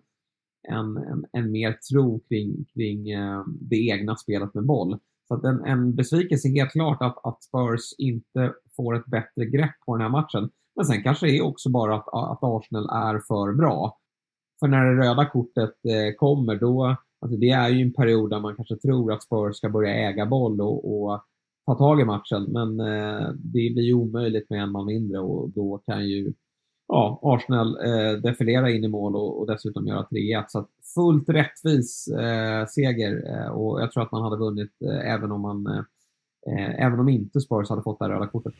en, en, en mer tro kring, kring eh, det egna spelet med boll. Så att en, en besvikelse helt klart att, att Spurs inte får ett bättre grepp på den här matchen. Men sen kanske det är också bara att, att Arsenal är för bra. För när det röda kortet eh, kommer, då, alltså det är ju en period där man kanske tror att Spurs ska börja äga boll och, och ta tag i matchen. Men eh, det blir ju omöjligt med en man mindre och då kan ju ja, Arsenal eh, defilera in i mål och, och dessutom göra 3-1. Så fullt rättvis eh, seger eh, och jag tror att man hade vunnit eh, även om man eh, eh även om inte Spurs hade fått det här röda kortet.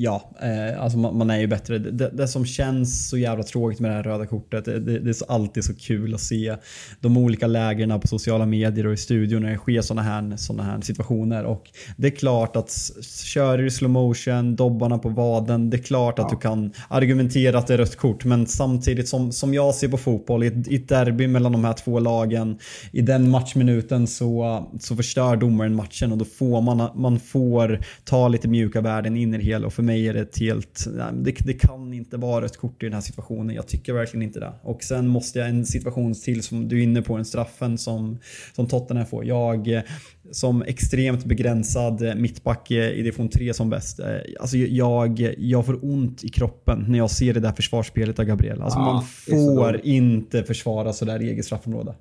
Ja, eh, alltså man, man, är ju bättre. Det, det, som känns så jävla tråkigt med det här röda kortet, det, det är så, alltid så kul att se de olika lägren på sociala medier och i studion när det sker sådana här, såna här situationer. Och det är klart att kör i slow motion, dobbarna på vaden, det är klart ja. att du kan argumentera att det är rött kort. Men samtidigt som, som jag ser på fotboll, i ett, i ett derby mellan de här två lagen, i den matchminuten så, så förstör domaren matchen och då får man, man får ta lite mjuka värden in i det hela. Och för mig är det ett helt... Det, det kan inte vara ett kort i den här situationen. Jag tycker verkligen inte det. Och sen måste jag en situation till som du är inne på, en straffen som, som Tottenham får. Jag som extremt begränsad mittback i division 3 som bäst. Alltså jag, jag får ont i kroppen när jag ser det där försvarsspelet av Gabriel. Alltså ja, man får inte försvara sådär i eget straffområde.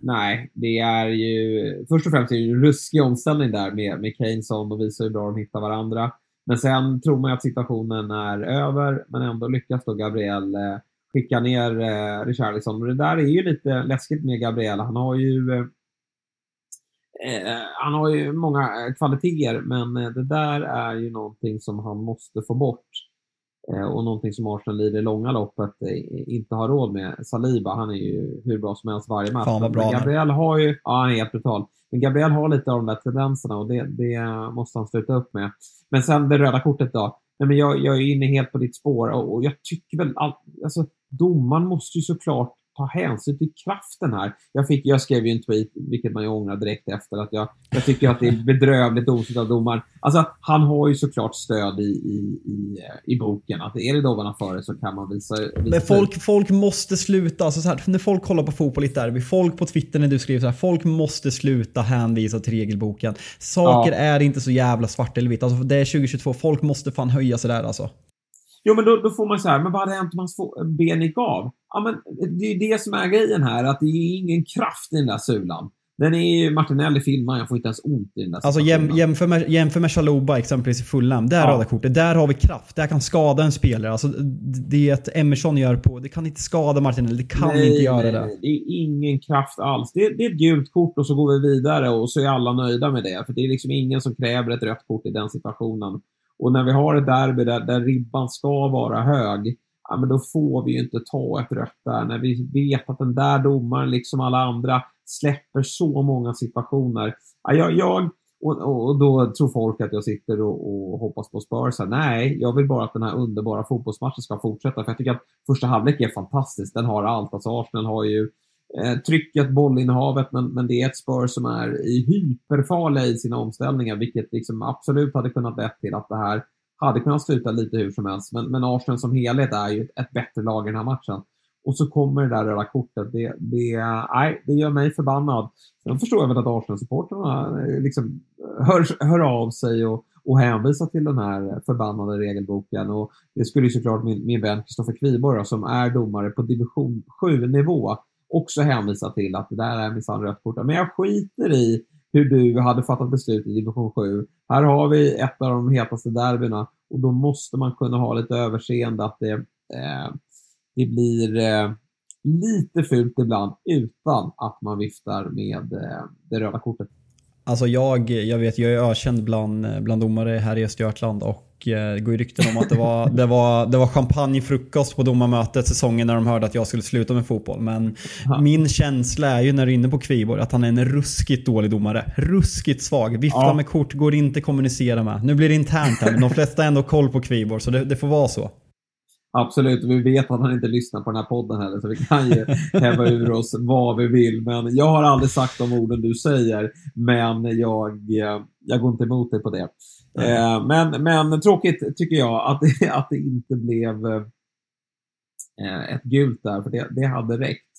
Nej, det är ju... Först och främst är det en ruskig omställning där med, med Keyneson och visar hur bra de hittar varandra. Men sen tror man att situationen är över, men ändå lyckas då Gabriel eh, skicka ner eh, Richarlison. Och det där är ju lite läskigt med Gabriel. Han har ju eh, eh han har ju många kvaliteter, men det där är ju någonting som han måste få bort. Eh, och någonting som Arsenal i det långa loppet inte har råd med. Saliba, han är ju hur bra som helst varje match. Fan vad bra Gabriel har ju, ja han är helt brutal. Men Gabriel har lite av de där tendenserna och det, det måste han sluta upp med. Men sen det röda kortet då. Nej, men jag, jag är inne helt på ditt spår och, och jag tycker väl att alltså, domaren måste ju såklart ta hänsyn till kraften här. Jag, fick, jag skrev ju en tweet, vilket man ju ångrar direkt efter, att jag, jag tycker att det är bedrövligt domslut av domaren. Alltså, han har ju såklart stöd i, i, i, i boken. Att är det domarna före så kan man visa... visa Men folk, folk måste sluta, alltså så här, när folk kollar på fotboll i derby, folk på Twitter när du skriver så här, folk måste sluta hänvisa till regelboken. Saker ja. är inte så jävla svart eller vitt. Alltså, det är 2022, folk måste fan höja sig där alltså. Jo, men då, då får man så här, men vad hade hänt om hans ben gick av? Ja, men det är det som är grejen här, att det är ingen kraft i den där sulan. Den är ju Martinelli filmar, jag får inte ens ont i den där Alltså jäm, jämför, med, jämför med Chaluba exempelvis i Fulham. Där ja. röda kortet, där har vi kraft. Där kan skada en spelare. Alltså det Emerson gör på, det kan inte skada Martinelli. Det kan nej, inte göra nej, det. Det är ingen kraft alls. Det, det, är ett gult kort och så går vi vidare och så är alla nöjda med det. För det är liksom ingen som kräver ett rött kort i den situationen. Och när vi har ett derby där, där ribban ska vara hög, ja, men då får vi ju inte ta ett rött där. När vi vet att den där domaren, liksom alla andra, släpper så många situationer. Ja, jag, jag och, och, då tror folk att jag sitter och, och hoppas på Spurs. Nej, jag vill bara att den här underbara fotbollsmatchen ska fortsätta. För jag tycker att första halvlek är fantastisk. Den har allt. Alltså Arsenal har ju eh, trycket, bollinnehavet, men, men det är ett spör som är i hyperfarliga i sina omställningar, vilket liksom absolut hade kunnat lett till att det här hade kunnat sluta lite hur som helst. Men, men Arsenal som helhet är ju ett bättre lag i den här matchen. Och så kommer det där röda kortet. Det, det, nej, det gör mig förbannad. Sen förstår jag väl att Arsenal-supportrarna eh, liksom hör, hör av sig och, och hänvisar till den här förbannade regelboken. Och det skulle ju såklart min, min vän Kristoffer Kviborg, som är domare på division 7-nivå, också hänvisa till att det där är minsann rött kort. Men jag skiter i hur du hade fattat beslut i division 7. Här har vi ett av de hetaste derbyna och då måste man kunna ha lite överseende att det, eh, det blir eh, lite fult ibland utan att man viftar med eh, det röda kortet. Alltså jag, jag vet, jag är ökänd bland, bland domare här i Östergötland och eh, det går ju rykten om att det var, det var, det var champagnefrukost på domarmötet säsongen när de hörde att jag skulle sluta med fotboll. Men ja. min känsla är ju när du är inne på Kviborg att han är en ruskigt dålig domare. Ruskigt svag. Vifta ja. med kort, går inte att kommunicera med. Nu blir det internt här men de flesta har ändå koll på Kviborg så det, det får vara så. Absolut, vi vet att han inte lyssnar på den här podden heller, så vi kan ju *laughs* häva ur oss vad vi vill. Men jag har aldrig sagt de orden du säger, men jag, jag går inte emot dig på det. Mm. Men, men tråkigt tycker jag att det, *laughs* att det inte blev eh, ett gult där, för det, det hade räckt.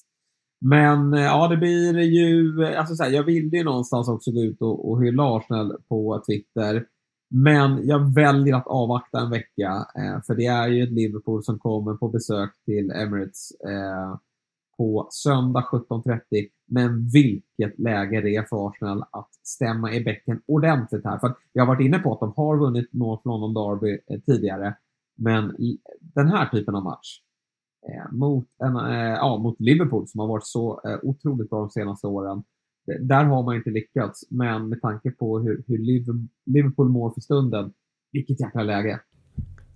Men eh, ja, det blir ju, alltså så här, jag ville ju någonstans också gå ut och, och hylla Arsenal på Twitter. Men jag väljer att avvakta en vecka, eh, för det är ju ett Liverpool som kommer på besök till Emirates eh, på söndag 17.30. Men vilket läge det är för Arsenal att stämma i bäcken ordentligt här. För jag har varit inne på att de har vunnit North London Derby eh, tidigare, men den här typen av match eh, mot, en, eh, ja, mot Liverpool som har varit så eh, otroligt bra de senaste åren där har man inte lyckats, men med tanke på hur, hur Liverpool mår för stunden, vilket jäkla läge.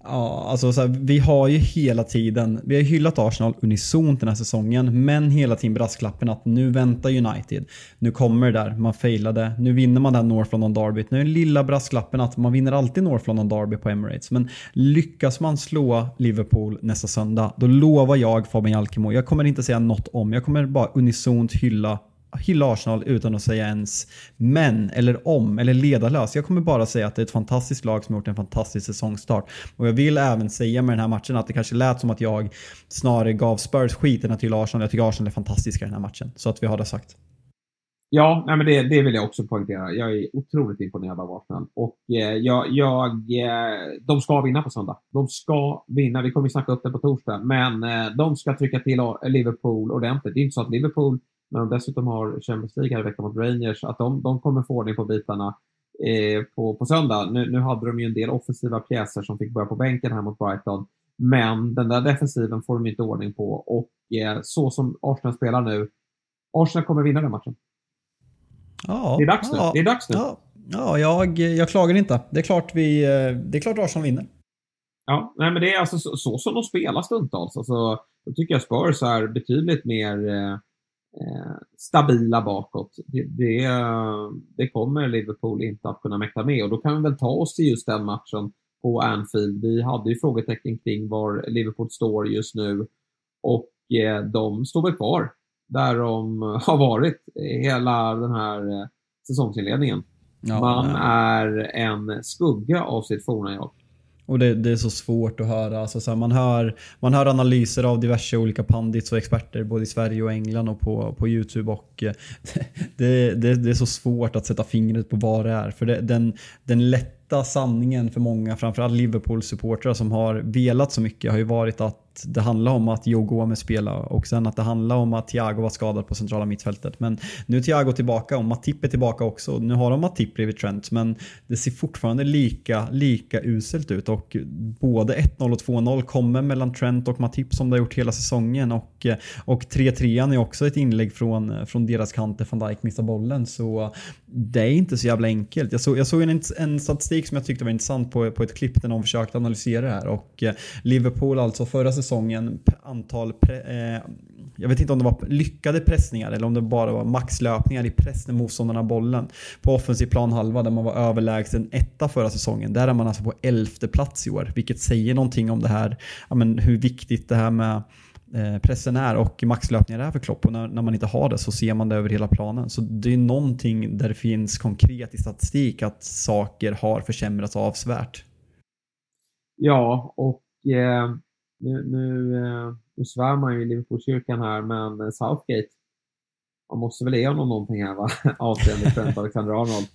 Ja, alltså så här, vi har ju hela tiden, vi har hyllat Arsenal unisont den här säsongen, men hela tiden brasklappen att nu väntar United. Nu kommer det där, man failade, nu vinner man det här North London Derby. Nu är den lilla brasklappen att man vinner alltid North London Derby på Emirates, men lyckas man slå Liverpool nästa söndag, då lovar jag Fabian Jalkemo, jag kommer inte säga något om, jag kommer bara unisont hylla hylla Arsenal utan att säga ens men, eller om, eller ledarlös. Jag kommer bara säga att det är ett fantastiskt lag som har gjort en fantastisk säsongstart. Och jag vill även säga med den här matchen att det kanske lät som att jag snarare gav Spurs skiten till Arsenal. Jag tycker Arsenal är fantastiska i den här matchen. Så att vi har det sagt. Ja, nej, men det, det vill jag också poängtera. Jag är otroligt imponerad av Arsenal. Och eh, jag, jag, eh, de ska vinna på söndag. De ska vinna. Vi kommer snacka upp det på torsdag. Men eh, de ska trycka till Liverpool ordentligt. Det är inte så att Liverpool när de dessutom har Champions League här i veckan mot Rangers, att de, de kommer få ordning på bitarna eh, på, på söndag. Nu, nu hade de ju en del offensiva pjäser som fick börja på bänken här mot Brighton. Men den där defensiven får de inte ordning på och eh, så som Arsenal spelar nu, Arsenal kommer vinna den matchen. Ja, det är dags nu. Ja, det är dags nu. Ja, ja jag, jag klagar inte. Det är klart vi, eh, det är klart Arsenal vinner. Ja, nej, men det är alltså så, så som de spelar stundtals. Alltså, då tycker jag Spurs är betydligt mer eh, Eh, stabila bakåt. Det, det, det, kommer Liverpool inte att kunna mäkta med och då kan vi väl ta oss till just den matchen på Anfield. Vi hade ju frågetecken kring var Liverpool står just nu och eh, de står väl kvar där de *laughs* har varit hela den här eh, säsongsinledningen. Ja, Man är en skugga av sitt forna jag. Och det, det, är så svårt att höra. Alltså så här, man, hör, man hör analyser av diverse olika pandits och experter både i Sverige och England och på, på YouTube. Och eh, *laughs* det, det, det är så svårt att sätta fingret på vad det är. För den, den lätta sanningen för många, framförallt Liverpool-supportrar som har velat så mycket, har ju varit att det handlar om att Joe Gomez spelar och sen att det handlar om att Thiago var skadad på centrala mittfältet. Men nu är Thiago tillbaka och Matip är tillbaka också. Nu har de Matip bredvid Trent men det ser fortfarande lika, lika uselt ut och både 1-0 och 2-0 kommer mellan Trent och Matip som det har gjort hela säsongen och, och 3-3 är också ett inlägg från, från deras kant där van Dijk missar bollen så det är inte så jävla enkelt. Jag såg, jag såg en, en statistik som jag tyckte var intressant på, på ett klipp där någon försökte analysera det här och eh, Liverpool alltså förra säsongen antal antal, eh, jag vet inte om det var lyckade pressningar eller om det bara var maxlöpningar i press när motståndarna bollen. På offensiv plan halva där man var överlägsen etta förra säsongen. Där är man alltså på elfte plats i år, vilket säger någonting om det här, ja, men hur viktigt det här med Eh, pressen är och maxlöpningar är för Klopp och när, när, man inte har det så ser man det över hela planen. Så det är någonting där det finns konkret i statistik att saker har försämrats avsevärt. Ja, och eh, nu, nu, eh, nu svär man ju i Liverpoolkyrkan här, men Southgate, man måste väl ge honom någonting här va? *laughs* avseende Trent Alexander-Arnold.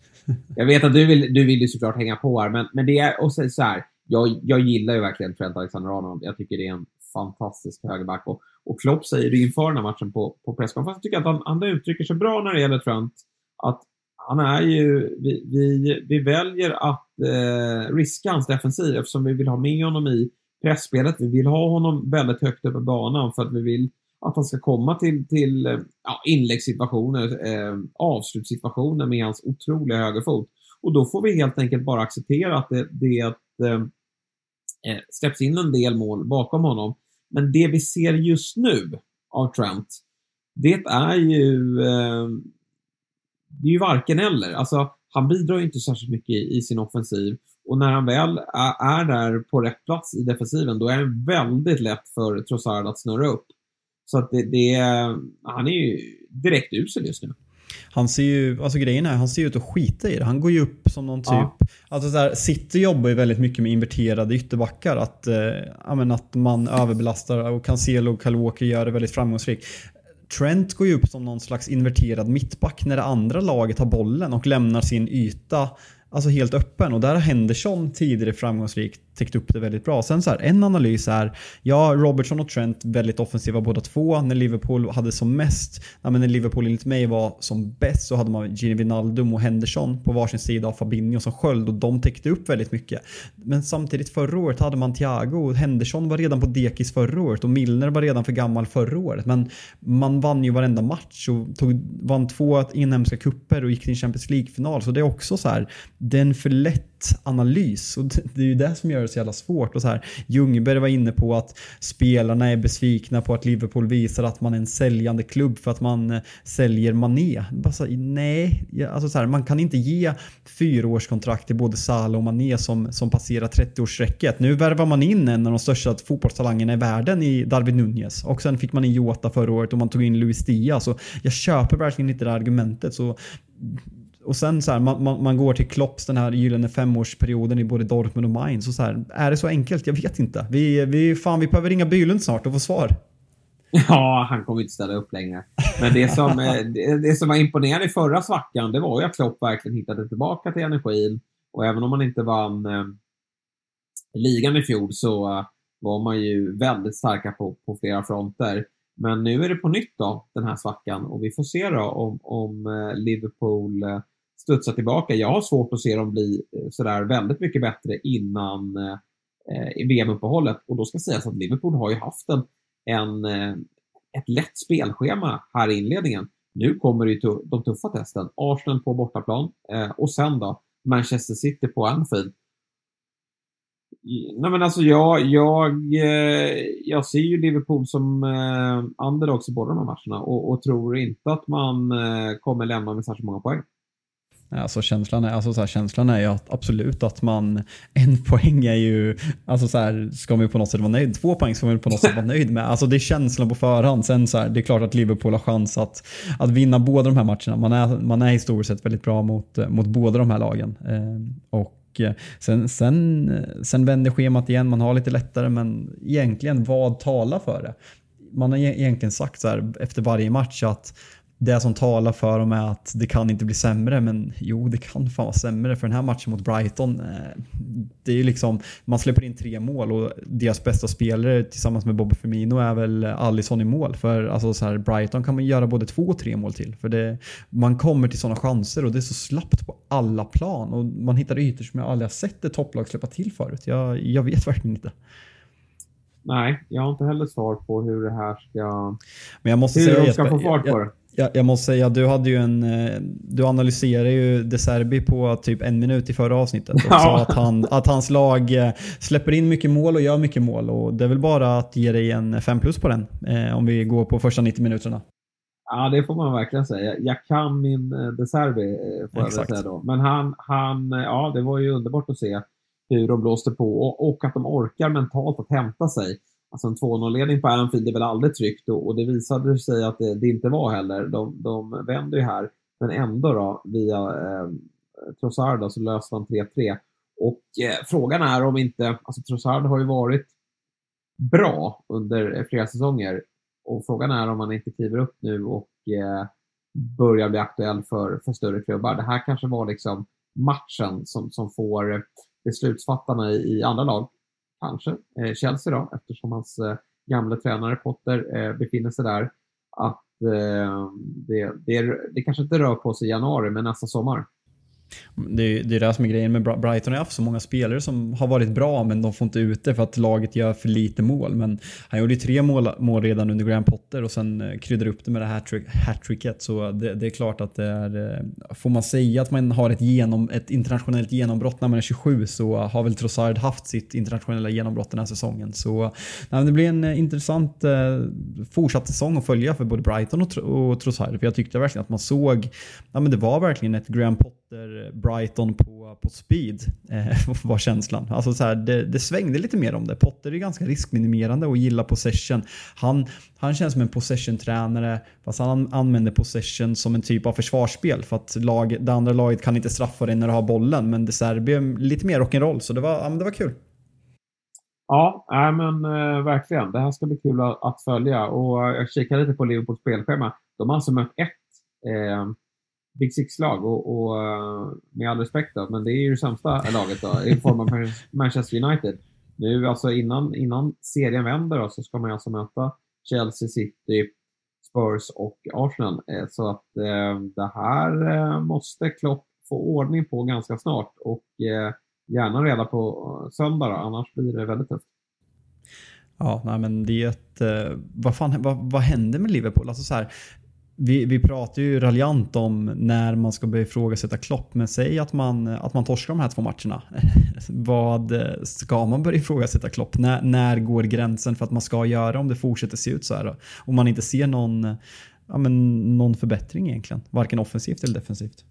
Jag vet att du vill, du vill ju såklart hänga på här, men, men det är, och så, så här, jag, jag gillar ju verkligen Trent Alexander-Arnold. Jag tycker det är en fantastisk högerback. Och, och Klopp säger det inför den här matchen på, på presskonferensen. Jag tycker att han, han uttrycker sig bra när det gäller Trent. Att han är ju, vi, vi, vi väljer att eh, riska hans defensiv eftersom vi vill ha med honom i pressspelet. Vi vill ha honom väldigt högt upp banan för att vi vill att han ska komma till, till eh, ja, inläggssituationer, eh, avslutssituationer med hans otroliga högerfot. Och då får vi helt enkelt bara acceptera att det, det eh, eh släpps in en del mål bakom honom. Men det vi ser just nu av Trent, det är ju, eh, det är ju varken eller. Alltså, han bidrar ju inte särskilt mycket i, i sin offensiv. Och när han väl är där på rätt plats i defensiven, då är det väldigt lätt för Trossard att snurra upp. Så att det, det han är ju direkt usel just nu. Han ser ju, alltså grejen är, han ser ut att skita i det. Han går ju upp som någon typ, ja. alltså så här, City jobbar ju väldigt mycket med inverterade ytterbackar. Att, eh, men, att man överbelastar och Cancelo och Kyle Walker gör det väldigt framgångsrikt. Trent går ju upp som någon slags inverterad mittback när det andra laget har bollen och lämnar sin yta alltså helt öppen och där har Henderson tidigare framgångsrikt täckt upp det väldigt bra. Sen så här, en analys är, ja, Robertson och Trent väldigt offensiva båda två. När Liverpool hade som mest, ja, men när Liverpool enligt mig var som bäst så hade man Gini Wijnaldum och Henderson på varsin sida av Fabinho som sköld och de täckte upp väldigt mycket. Men samtidigt förra året hade man Thiago och Henderson var redan på dekis förra året och Milner var redan för gammal förra året. Men man vann ju varenda match och tog, vann två inhemska kupper och gick till en Champions League-final. Så det är också så här, den för lätt analys. Och det, är ju det som gör det så jävla svårt. Och så här, Ljungberg var inne på att spelarna är besvikna på att Liverpool visar att man är en säljande klubb för att man eh, säljer Mané. Bara så, nej, alltså så här, man kan inte ge fyraårskontrakt till både Salah och Mané som, som passerar 30-årsstrecket. Nu värvar man in en av de största fotbollstalangerna i världen i Darwin Nunez. Och sen fick man in Jota förra året och man tog in Luis Diaz. Så jag köper verkligen inte det argumentet. Så och sen så här, man, man, man, går till Klopps den här gyllene femårsperioden i både Dortmund och Mainz. Och så här, är det så enkelt? Jag vet inte. Vi, vi, fan, vi behöver ringa Bylund snart och få svar. Ja, han kommer inte ställa upp längre. Men det som, eh, det, det som var imponerande i förra svackan, det var ju att Klopp verkligen hittade tillbaka till energin. Och även om man inte vann eh, ligan i fjol så var man ju väldigt starka på, på flera fronter. Men nu är det på nytt då, den här svackan. Och vi får se då om, om eh, Liverpool eh, studsa tillbaka. Jag har svårt att se dem bli eh, sådär väldigt mycket bättre innan eh, VM-uppehållet. Och då ska sägas att Liverpool har ju haft en, en, eh, ett lätt spelschema här i inledningen. Nu kommer ju de tuffa testen. Arsenal på bortaplan eh, och sen då Manchester City på Anfield. Nej men alltså jag, jag, eh, jag ser ju Liverpool som underdogs i båda de här matcherna och, och tror inte att man kommer lämna med särskilt många poäng. Alltså känslan är, alltså så här, känslan är ju att absolut att man, en poäng är ju, alltså så här, ska man ju på något sätt vara nöjd. Två poäng ska man ju på något sätt vara nöjd med. Alltså det är känslan på förhand. Sen så här, det är klart att Liverpool har chans att, att vinna båda de här matcherna. Man är, man är historiskt sett väldigt bra mot, mot båda de här lagen. Eh, och eh, sen, sen, sen vänder schemat igen, man har lite lättare, men egentligen vad talar för det? Man har e- egentligen sagt så här efter varje match att det som talar för dem är att det kan inte bli sämre, men jo, det kan fan vara sämre för den här matchen mot Brighton. Eh, det är liksom, man släpper in tre mål och deras bästa spelare tillsammans med Bobby Firmino är väl Alisson i mål. För alltså så här, Brighton kan man göra både två och tre mål till. För det, man kommer till sådana chanser och det är så slappt på alla plan och man hittar ytor som jag aldrig har sett ett topplag släppa till förut. Jag, jag vet verkligen inte. Nej, jag har inte heller svar på hur det här ska... Men jag måste hur säga, de ska få fart på det. Jag, jag, måste säga, du hade ju en... Eh, du analyserade ju De Serbi på typ en minut i förra avsnittet och sa att, han, att hans lag eh, släpper in mycket mål och gör mycket mål. Och det är väl bara att ge dig en 5 plus på den eh, om vi går på första 90 minuterna. Ja, det får man verkligen säga. Jag kan min De Serbi, får jag säga då. Men han, han, ja, det var ju underbart att se hur de blåste på och, och att de orkar mentalt att hämta sig. Alltså en 2-0-ledning på Anfield är väl aldrig tryggt och, och det visade sig att det, det, inte var heller. De, de vänder ju här, men ändå då via eh, Trossard så löste han 3-3. Och eh, frågan är om inte, alltså Trossard har ju varit bra under eh, flera säsonger och frågan är om han inte kliver upp nu och eh, börjar bli aktuell för, för större klubbar. Det här kanske var liksom matchen som, som får eh, beslutsfattarna i, i andra lag kanske eh, Chelsea då, eftersom hans eh, gamla tränare Potter eh, befinner sig där, att eh, det, det, det kanske inte rör på sig i januari, men nästa sommar. Det, det är det som är grejen med Brighton. har haft så många spelare som har varit bra men de får inte ut det för att laget gör för lite mål. Men han gjorde ju tre mål, mål redan under Graham Potter och sen eh, kryddar upp det med det här hattricket. Så det, det, är klart att det är... Eh, får man säga att man har ett, genom, ett internationellt genombrott när man är 27 så har väl Trossard haft sitt internationella genombrott den här säsongen. Så nej, det blir en eh, intressant eh, fortsatt säsong att följa för både Brighton och, och Trossard. För jag tyckte verkligen att man såg... Ja, men det var verkligen ett Graham Potter Brighton på, på speed eh, *laughs* var känslan. Alltså så här, det, det, svängde lite mer om det. Potter är ganska riskminimerande och gillar possession. Han, han känns som en possession-tränare fast han använder possession som en typ av försvarsspel för att lag, det andra laget kan inte straffa dig när du har bollen men det är lite mer rock'n'roll så det var, ja, men det var kul. Ja, äh, men äh, verkligen. Det här ska bli kul att, att följa och jag kikar lite på Liverpools spelschema. De har alltså mött ett eh, Big Six-lag och, och, eh, med all respekt då, men det är ju det sämsta laget då, i form av *laughs* Manchester United. Nu alltså innan, innan serien vänder då, så ska man alltså möta Chelsea, City, Spurs och Arsenal. Eh, så att eh, det här eh, måste Klopp få ordning på ganska snart och eh, gärna reda på söndag då, annars blir det väldigt tufft. Ja, nej men det är ett... vad, fan, vad, vad händer med Liverpool? Alltså så här, vi, vi pratar ju raljant om när man ska börja ifrågasätta Klopp, men säg att man, att man torskar de här två matcherna. *laughs* Vad eh, ska man börja ifrågasätta Klopp? När, när går gränsen för att man ska göra om det fortsätter se ut så här? Om man inte ser någon, ja, men någon förbättring egentligen, varken offensivt eller defensivt.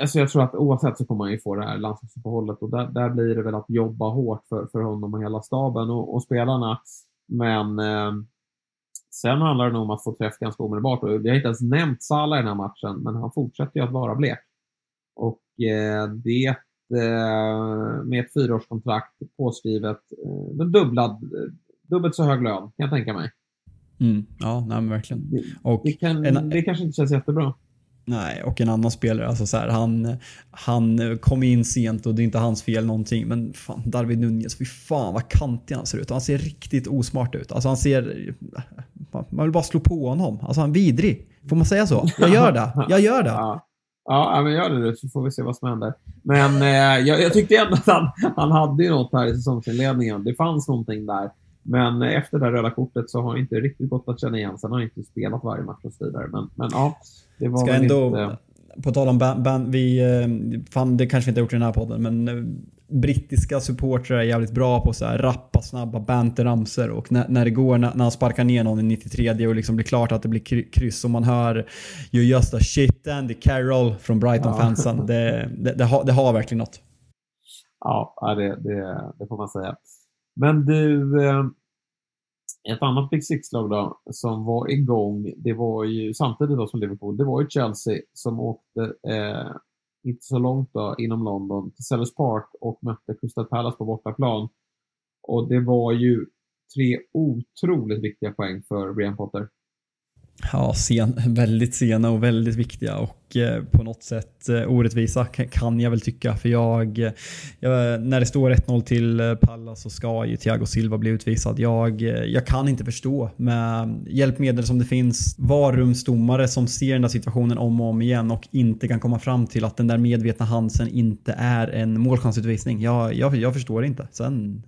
Alltså jag tror att oavsett så kommer man ju få det här landslagsuppehållet och där, där blir det väl att jobba hårt för, för honom och hela staben och, och spelarna. Men eh, Sen handlar det nog om att få träff ganska omedelbart. Och jag har inte ens nämnt Salah i den här matchen, men han fortsätter ju att vara blek. Och eh, det eh, med ett fyraårskontrakt påskrivet, eh, dubblad, dubbelt så hög lön kan jag tänka mig. Mm, ja, nej, verkligen. Och det, kan, en, det kanske inte känns jättebra. Nej, och en annan spelare, alltså så här, han, han kom in sent och det är inte hans fel någonting. Men fan, David Nunez, fy fan vad kantig han ser ut. Han ser riktigt osmart ut. Alltså han ser... Man vill bara slå på honom. Alltså han är vidrig. Får man säga så? Jag gör det. Jag gör det. *laughs* Ja. Ja, men gör det du så får vi se vad som händer. Men eh, jag, jag, tyckte ändå att han, han hade ju något här i säsongsinledningen. Det fanns någonting där. Men efter det röda kortet så har han inte riktigt gått att känna igen. Sen har han inte spelat varje match och så vidare. Men, men ja, det var Ska ändå, inte... På tal om band, band, vi, eh, fan det kanske vi inte har gjort i den här podden, men eh, brittiska supportrar är jävligt bra på så här rappa, snabba banterramsor och när, när det går, när, när han sparkar ner någon i 93 och liksom blir klart att det blir kryss och man hör You just a shit Andy Carroll från Brighton-fansen. Ja. Det, det, det, har, det har verkligen något. Ja, det, det, det får man säga. Men du, eh, ett annat Big Six-lag då som var igång, det var ju samtidigt då som Liverpool, det var ju Chelsea som åkte eh, inte så långt då inom London till Sellers Park och mötte Crystal Palace på bortaplan. Och det var ju tre otroligt viktiga poäng för Brian Potter. Ja, sen, *laughs* väldigt sena och väldigt viktiga och eh, på något sätt eh, orättvisa kan jag väl tycka. För jag, eh, jag när det står 1-0 till eh, Pallas så ska ju Thiago Silva bli utvisad. Jag, eh, jag kan inte förstå med hjälpmedel som det finns, varumsdomare som ser den där situationen om och om igen och inte kan komma fram till att den där medvetna handsen inte är en målchansutvisning. Jag, jag, jag förstår inte. Sen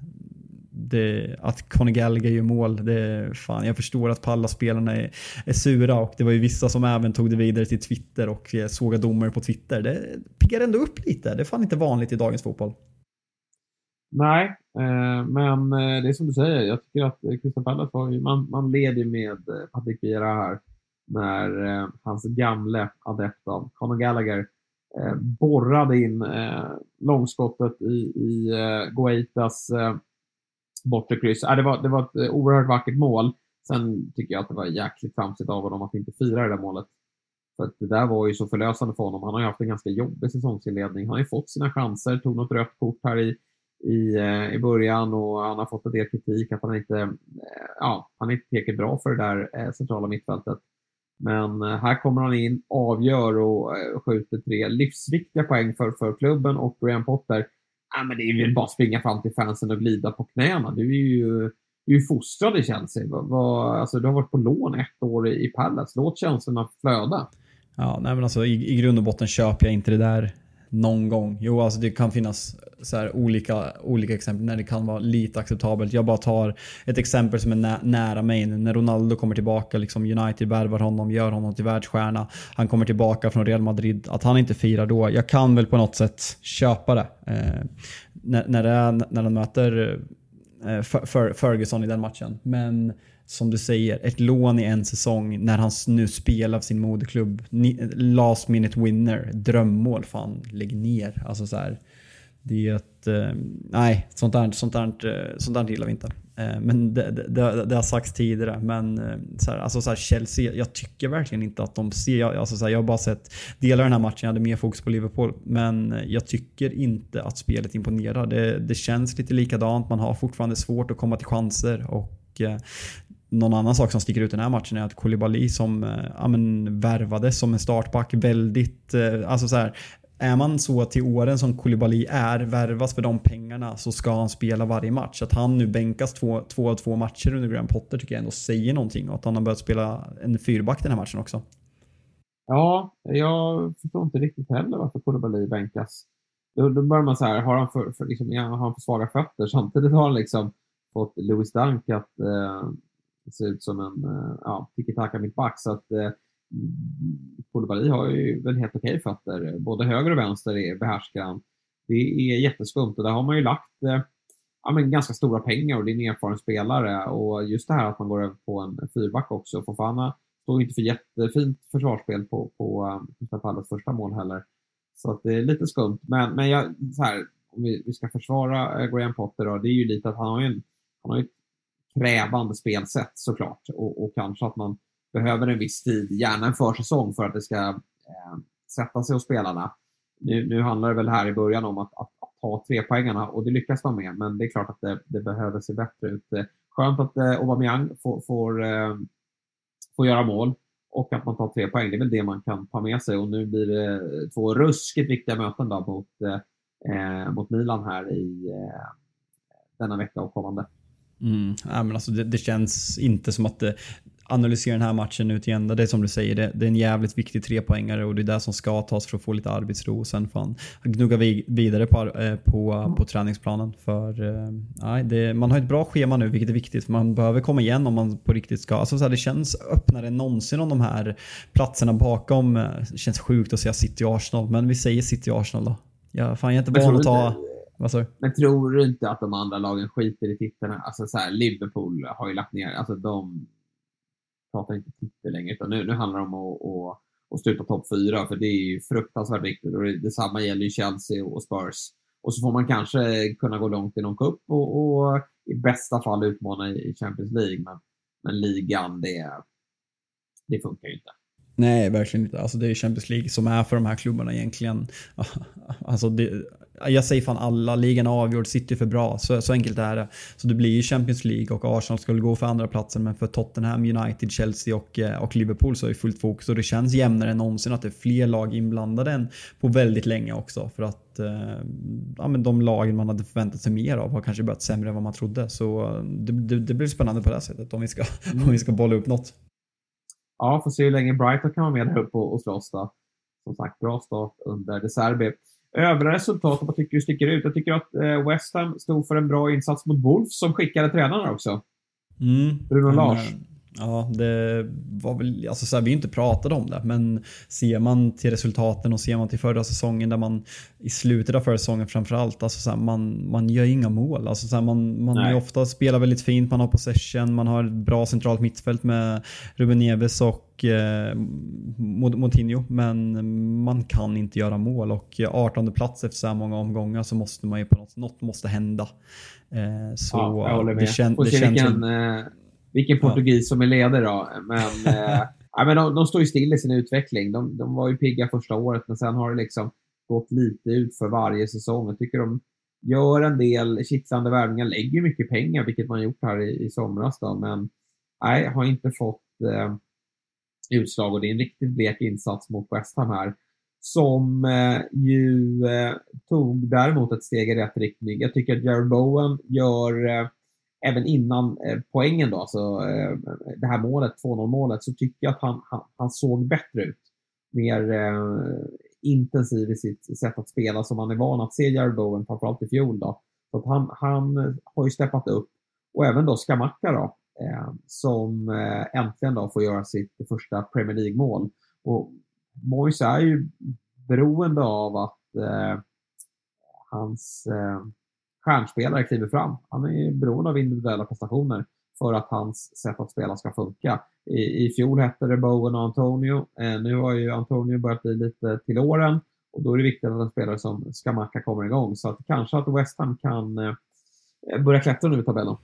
det, att Conor Gallagher gör mål, det, fan, jag förstår att alla spelarna är, är, sura och det var ju vissa som även tog det vidare till Twitter och eh, sågade domare på Twitter. Det piggar ändå upp lite. Det är fan inte vanligt i dagens fotboll. Nej, eh, men eh, det är som du säger. Jag tycker att Crystal Palace var ju, man, man leder med eh, Patrik Vieira här när eh, hans gamle adept av Conor Gallagher eh, borrade in eh, långskottet i, i eh, Guaitas eh, bortre kryss. Äh, det, var, det var ett eh, oerhört vackert mål. Sen tycker jag att det var jäkligt framsigt av honom att inte fira det där målet. För att det där var ju så förlösande för honom. Han har ju haft en ganska jobbig säsongsinledning. Han har ju fått sina chanser, tog något rött kort här i, i, eh, i början och han har fått en del kritik att han inte, eh, ja, han är inte tillräckligt bra för det där centrala mittfältet. Men här kommer han in, avgör och skjuter tre livsviktiga poäng för, för klubben och Brian Potter Ja, men det är väl bara att springa fram till fansen och glida på knäna. Du är ju, du är fostrad i Chelsea. Alltså, du har varit på lån ett år i, i Palace. Låt känslorna flöda. Ja, nej men alltså i, i grund och botten köper jag inte det där någon gång. Jo, alltså det kan finnas så här olika, olika exempel när det kan vara lite acceptabelt. Jag bara tar ett exempel som är nä nära mig nu. När Ronaldo kommer tillbaka, liksom United värvar honom, gör honom till världsstjärna. Han kommer tillbaka från Real Madrid. Att han inte firar då, jag kan väl på något sätt köpa det. Eh, när, när, det är, när han möter eh, Ferguson i den matchen. Men som du säger, ett lån i en säsong när han nu spelar för sin moderklubb. Last minute winner, drömmål. Fan, lägg ner. Alltså så här, det är ett... Eh, nej, sånt där, sånt, där, eh, sånt där gillar vi inte. Eh, men det, det, det, har sagts tidigare. Men eh, så här, alltså så här, Chelsea, jag tycker verkligen inte att de ser... Jag, alltså så här, jag har bara sett delar av den här matchen, jag hade mer fokus på Liverpool. Men eh, jag tycker inte att spelet imponerar. Det, det känns lite likadant. Man har fortfarande svårt att komma till chanser. Och någon annan sak som sticker ut i den här matchen är att Koulibaly som eh, ja, men, värvades som en startback väldigt, eh, alltså så här, är man så till åren som Koulibaly är, värvas för de pengarna så ska han spela varje match. Att han nu bänkas två, två av två matcher under Graham Potter tycker jag ändå säger någonting och att han har börjat spela en fyrback den här matchen också. Ja, jag förstår inte riktigt heller varför Koulibaly bänkas. Då, då börjar man så här, har han för, för, liksom, har han för svaga fötter? Samtidigt har han liksom fått Louis Dunk att eh, ser ut som en eh, ja, tiki-taka mittback. Så att, eh, Koulibaly har ju väl helt okej fötter. Eh, både höger och vänster är behärskar han. Det är jätteskumt och där har man ju lagt eh, ja, men ganska stora pengar och det är en erfaren spelare. Och just det här att man går över på en fyrback också. Fofana står inte för jättefint försvarsspel på, på eh, Crystal första mål heller. Så att det är lite skumt. Men, men jag, så här, om vi, vi ska försvara Graham Potter då, det är ju lite att han har ju, en, han har ett krävande spelsätt såklart. Och, och kanske att man behöver en viss tid, gärna en försäsong, för att det ska eh, sätta sig hos spelarna. Nu, nu handlar det väl här i början om att, att, att ta trepoängarna och det lyckas man med, men det är klart att det, det behöver se bättre ut. Eh, skönt att eh, Aubameyang får, får, eh, får göra mål och att man tar tre poäng. Det är väl det man kan ta med sig och nu blir det eh, två ruskigt viktiga möten då mot, eh, eh, mot Milan här i eh, denna vecka och kommande. Mm. Ja, men alltså det, det, känns inte som att det, analysera den här matchen ut igen. Det är som du säger, det, det är en jävligt viktig trepoängare och det är det som ska tas för att få lite arbetsro och sen fan gnugga vidare på, eh, på, på träningsplanen. För eh, det, man har ett bra schema nu vilket är viktigt för man behöver komma igen om man på riktigt ska. Alltså så här, det känns öppnare än någonsin om de här platserna bakom. Eh, det känns sjukt att säga City och Arsenal men vi säger City och Arsenal då. Ja, fan, jag är inte van att ta... Men tror du inte att de andra lagen skiter i tittarna? Alltså så här, Liverpool har ju lagt ner, alltså de pratar inte titel längre, utan nu, nu handlar det om att, att, att sluta topp fyra, för det är ju fruktansvärt viktigt. Och det, detsamma gäller ju Chelsea och Spurs. Och så får man kanske kunna gå långt i någon cup och, och i bästa fall utmana i Champions League. Men, men ligan, det, det funkar ju inte. Nej, verkligen inte. Alltså det är Champions League som är för de här klubbarna egentligen. *laughs* Alltså det, jag säger fan alla, ligan är avgjord, City för bra. Så, så enkelt är det. Så det blir ju Champions League och Arsenal skulle gå för andra platsen men för Tottenham, United, Chelsea och, eh, och Liverpool så är det fullt fokus och det känns jämnare än någonsin att det är fler lag inblandade än på väldigt länge också. För att eh, ja, men de lagen man hade förväntat sig mer av har kanske börjat sämre än vad man trodde. Så eh, det, det, det blir spännande på det här sättet om vi ska, *laughs* om vi ska bolla upp något. Ja, får se hur länge Brighton kan vara med där uppe och, och slåss då. Som sagt, bra start under De Serbi. Övriga resultat, vad tycker du sticker ut? Jag tycker att eh, West Ham stod för en bra insats mot Wolves som skickade tränarna också. Mm. Bruno mm. Ja, det var väl, alltså så här, vi inte pratade om det, men ser man till resultaten och ser man till förra säsongen där man i slutet av förra säsongen framförallt, alltså så här, man, man gör inga mål. Alltså så här, man man är ofta spelar väldigt fint, man har possession, man har ett bra centralt mittfält med Ruben Neves och eh, Moutinho, men man kan inte göra mål och 18 plats efter så här många omgångar så måste man ju på något, något måste hända. Eh, så ja. Det, kän, det känns vilken, som, eh, vilken portugis som är ledare då. Men, *laughs* eh, ja, men de, de, står ju still i sin utveckling. De, de, var ju pigga första året, men sen har det liksom gått lite ut för varje säsong. Jag tycker de gör en del kittlande värvningar, lägger mycket pengar, vilket man gjort här i, i somras. Då, men nej, har inte fått eh, utslag och det är en riktigt blek insats mot West Ham här. Som eh, ju eh, tog däremot ett steg i rätt riktning. Jag tycker att Jared Bowen gör eh, även innan eh, poängen då, alltså eh, det här målet, 2-0 målet, så tycker jag att han, han, han såg bättre ut. Mer eh, intensiv i sitt sätt att spela som man är van att se Jared Bowen, framförallt i fjol då. Så att han, han har ju steppat upp. Och även då Skamacka då, eh, som eh, äntligen då får göra sitt första Premier League-mål. Och Moise är ju beroende av att eh, hans stjärnspelare kliver fram. Han är beroende av individuella prestationer för att hans sätt att spela ska funka. I, i fjol hette det Bowen och Antonio. Eh, nu har ju Antonio börjat bli lite till åren och då är det viktigt att en spelare som Skamaka kommer igång. Så att kanske att West Ham kan eh, börja klättra nu i tabellen.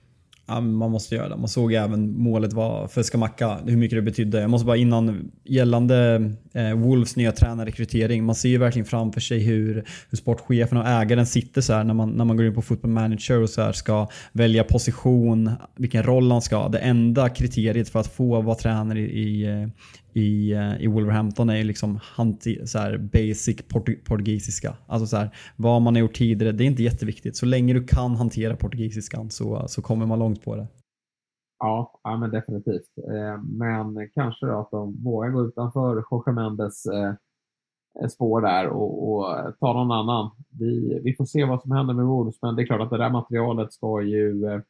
Ja, man måste göra det. Man såg även målet var för Skamacka, hur mycket det betydde. Jag måste bara innan, gällande eh, Wolves nya tränarrekrytering, man ser ju verkligen framför sig hur, hur sportchefen och ägaren sitter så här när man, när man går in på football manager och så här ska välja position, vilken roll han ska ha. Det enda kriteriet för att få vara tränare i, i, i, eh, i Wolverhampton är ju liksom så här basic portugisiska. Alltså så här, vad man har gjort tidigare, det är inte jätteviktigt. Så länge du kan hantera portugisiskan så, så kommer man långt på det. Ja, ja men definitivt. Eh, men kanske då att de vågar gå utanför Jorge Mendes eh, spår där och, och ta någon annan. Vi, vi får se vad som händer med Wolves, men det är klart att det där materialet ska ju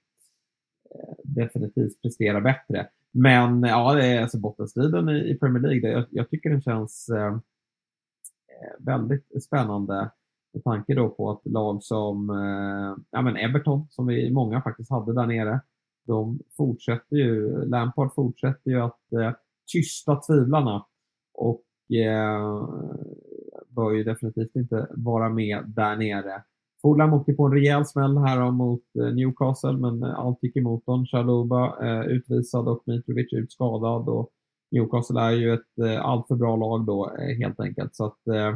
definitivt prestera bättre. Men ja, det är alltså bottenstriden i, i Premier League. Det, jag, jag tycker den känns eh, eh, väldigt spännande med tanke då på att lag som eh, ja, men Everton, som vi många faktiskt hade där nere, de fortsätter ju, Lampard fortsätter ju att eh, tysta tvivlarna och eh, bör ju definitivt inte vara med där nere. Fulham åkte på en rejäl smäll här mot eh, Newcastle, men eh, allt gick emot dem. Chaluba eh, utvisad och Mitrovic utskadad. Och Newcastle är ju ett eh, alltför bra lag då, eh, helt enkelt. Så att, eh,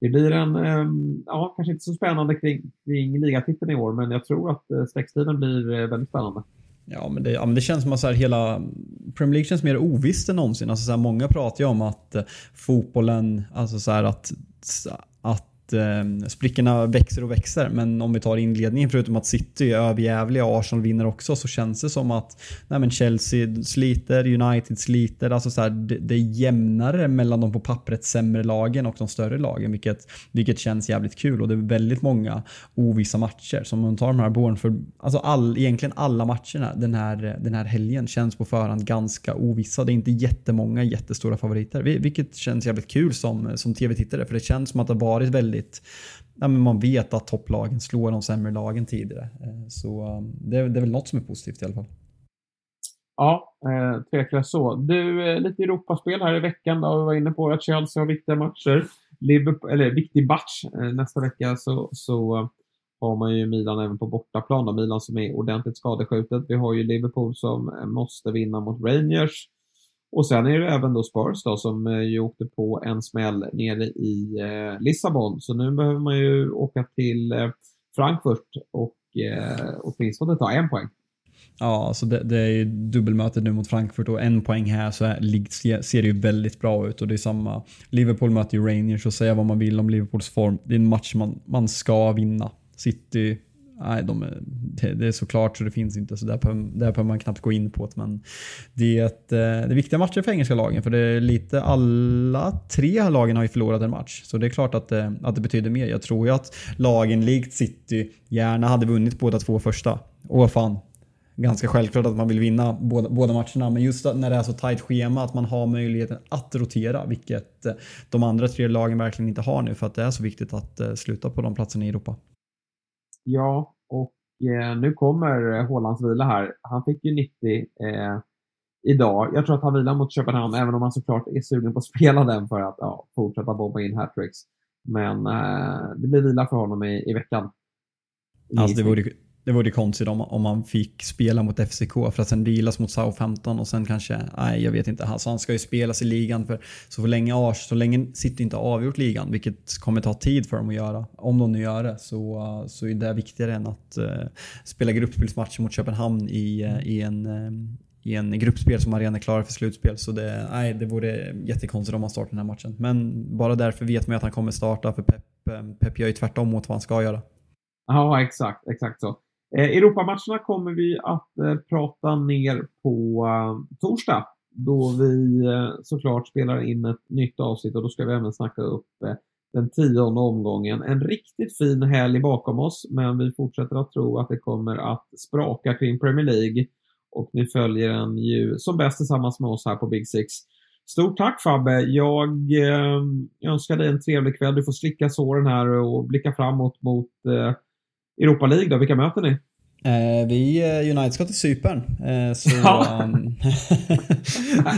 det blir en, ehm, ja, kanske inte så spännande kring, kring ligatiteln i år, men jag tror att eh, blir eh, väldigt spännande. Ja men, det, ja, men det känns som att så här, hela Premier League känns mer ovisst än någonsin. Alltså, så här, många pratar ju om att eh, fotbollen, alltså så här, att, att eh, sprickorna växer och växer. Men om vi tar inledningen, förutom att City är överjävliga och Arsenal vinner också, så känns det som att nej, men Chelsea sliter, United sliter. Alltså så här, det, det, är jämnare mellan de på pappret sämre lagen och de större lagen, vilket, vilket känns jävligt kul. Och det är väldigt många ovissa matcher. Som om man tar de här borden, för alltså all, egentligen alla matcherna den här, den här helgen känns på förhand ganska ovissa. Det är inte jättemånga jättestora favoriter, vilket känns jävligt kul som, som tv-tittare. För det känns som att det har varit väldigt väldigt ja, men man vet att topplagen slår de sämre lagen tidigare. Eh, så um, det det, det är väl något som är positivt i alla fall. Ja, eh, tveklöst så. Du, eh, lite Europaspel här i veckan. Då. Vi var inne på att Chelsea har viktiga matcher. Liverpool, eller viktig match eh, nästa vecka så, så eh, har man ju Milan även på bortaplan. Då. Milan som är ordentligt skadeskjutet. Vi har ju Liverpool som eh, måste vinna mot Rangers. Och sen är det även då Spurs då, som eh, ju åkte på en smäll nere i eh, Lissabon. Så nu behöver man ju åka till eh, Frankfurt och eh, åtminstone ta en poäng. Ja, så det, det är ju dubbelmötet nu mot Frankfurt och en poäng här så är, ser det ju väldigt bra ut och det är samma. Liverpool möter ju Rangers och säga vad man vill om Liverpools form. Det är en match man, man ska vinna. City nej, de är, det, det, är såklart så det finns inte, så där behöver, man knappt gå in på det. Men det är, ett, eh, det är viktiga matcher för engelska lagen, för det är lite alla tre lagen har ju förlorat en match. Så det är klart att det, att det betyder mer. Jag tror ju att lagen likt City gärna hade vunnit båda två första. Och fan, ganska självklart att man vill vinna båda, båda matcherna. Men just när det är så tajt schema att man har möjligheten att rotera, vilket eh, de andra tre lagen verkligen inte har nu för att det är så viktigt att eh, sluta på de platserna i Europa. Ja, och eh, nu kommer Hålands vila här. Han fick ju 90 eh, idag. Jag tror att han vilar mot Köpenhamn, även om han såklart är sugen på att *laughs* spela den för att ja, fortsätta bomba in hattricks. Men eh, det blir vila för honom i, i veckan. Alltså det vore, det vore konstigt om, om man fick spela mot FCK för att sen vilas mot Southampton och sen kanske, nej jag vet inte. Alltså han ska ju spelas i ligan för så för länge Ars, så länge City inte avgjort ligan, vilket kommer ta tid för dem att göra, om de nu gör det, så, så är det viktigare än att uh, spela gruppspelsmatcher mot Köpenhamn i, uh, i en uh, i en gruppspel som Arena klarar för slutspel. Så det, nej, det vore jättekonstigt om han startar den här matchen. Men bara därför vet man ju att han kommer starta för Pep, Pep gör ju tvärtom mot vad han ska göra. Ja, exakt. Exakt så. Eh, Europamatcherna kommer vi att eh, prata ner på eh, torsdag då vi eh, såklart spelar in ett nytt avsnitt och då ska vi även snacka upp eh, den tionde omgången. En riktigt fin helg bakom oss, men vi fortsätter att tro att det kommer att spraka kring Premier League och ni följer den ju som bäst tillsammans med oss här på Big Six. Stort tack Fabbe! Jag eh, önskar dig en trevlig kväll. Du får slicka såren här och blicka framåt mot eh, Europa League då, vilka möter ni? Eh, vi eh, United ska till Cypern. Eh, så um,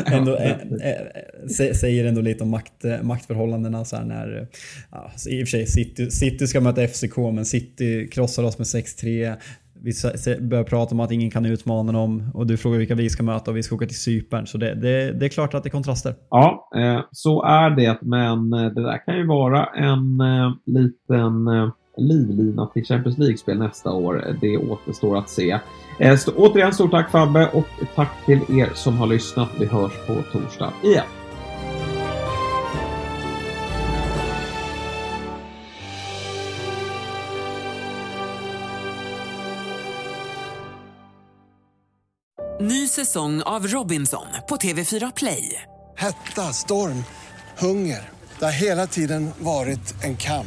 *laughs* ändå, eh, eh säger ändå lite om makt, eh, maktförhållandena. Så när, ja, I och för sig, City, City ska möta FCK, men City krossar oss med 6-3. Vi börjar prata om att ingen kan utmana dem och du frågar vilka vi ska möta och vi ska åka till Cypern. Så det, det, det är klart att det är kontraster. Ja, så är det. Men det där kan ju vara en liten livlina till Champions League-spel nästa år. Det återstår att se. Eh, så, återigen stort tack Fabbe och tack till er som har lyssnat. Vi hörs på torsdag igen. Ny säsong av Robinson på TV4 Play. Hetta, storm, hunger. Det har hela tiden varit en kamp.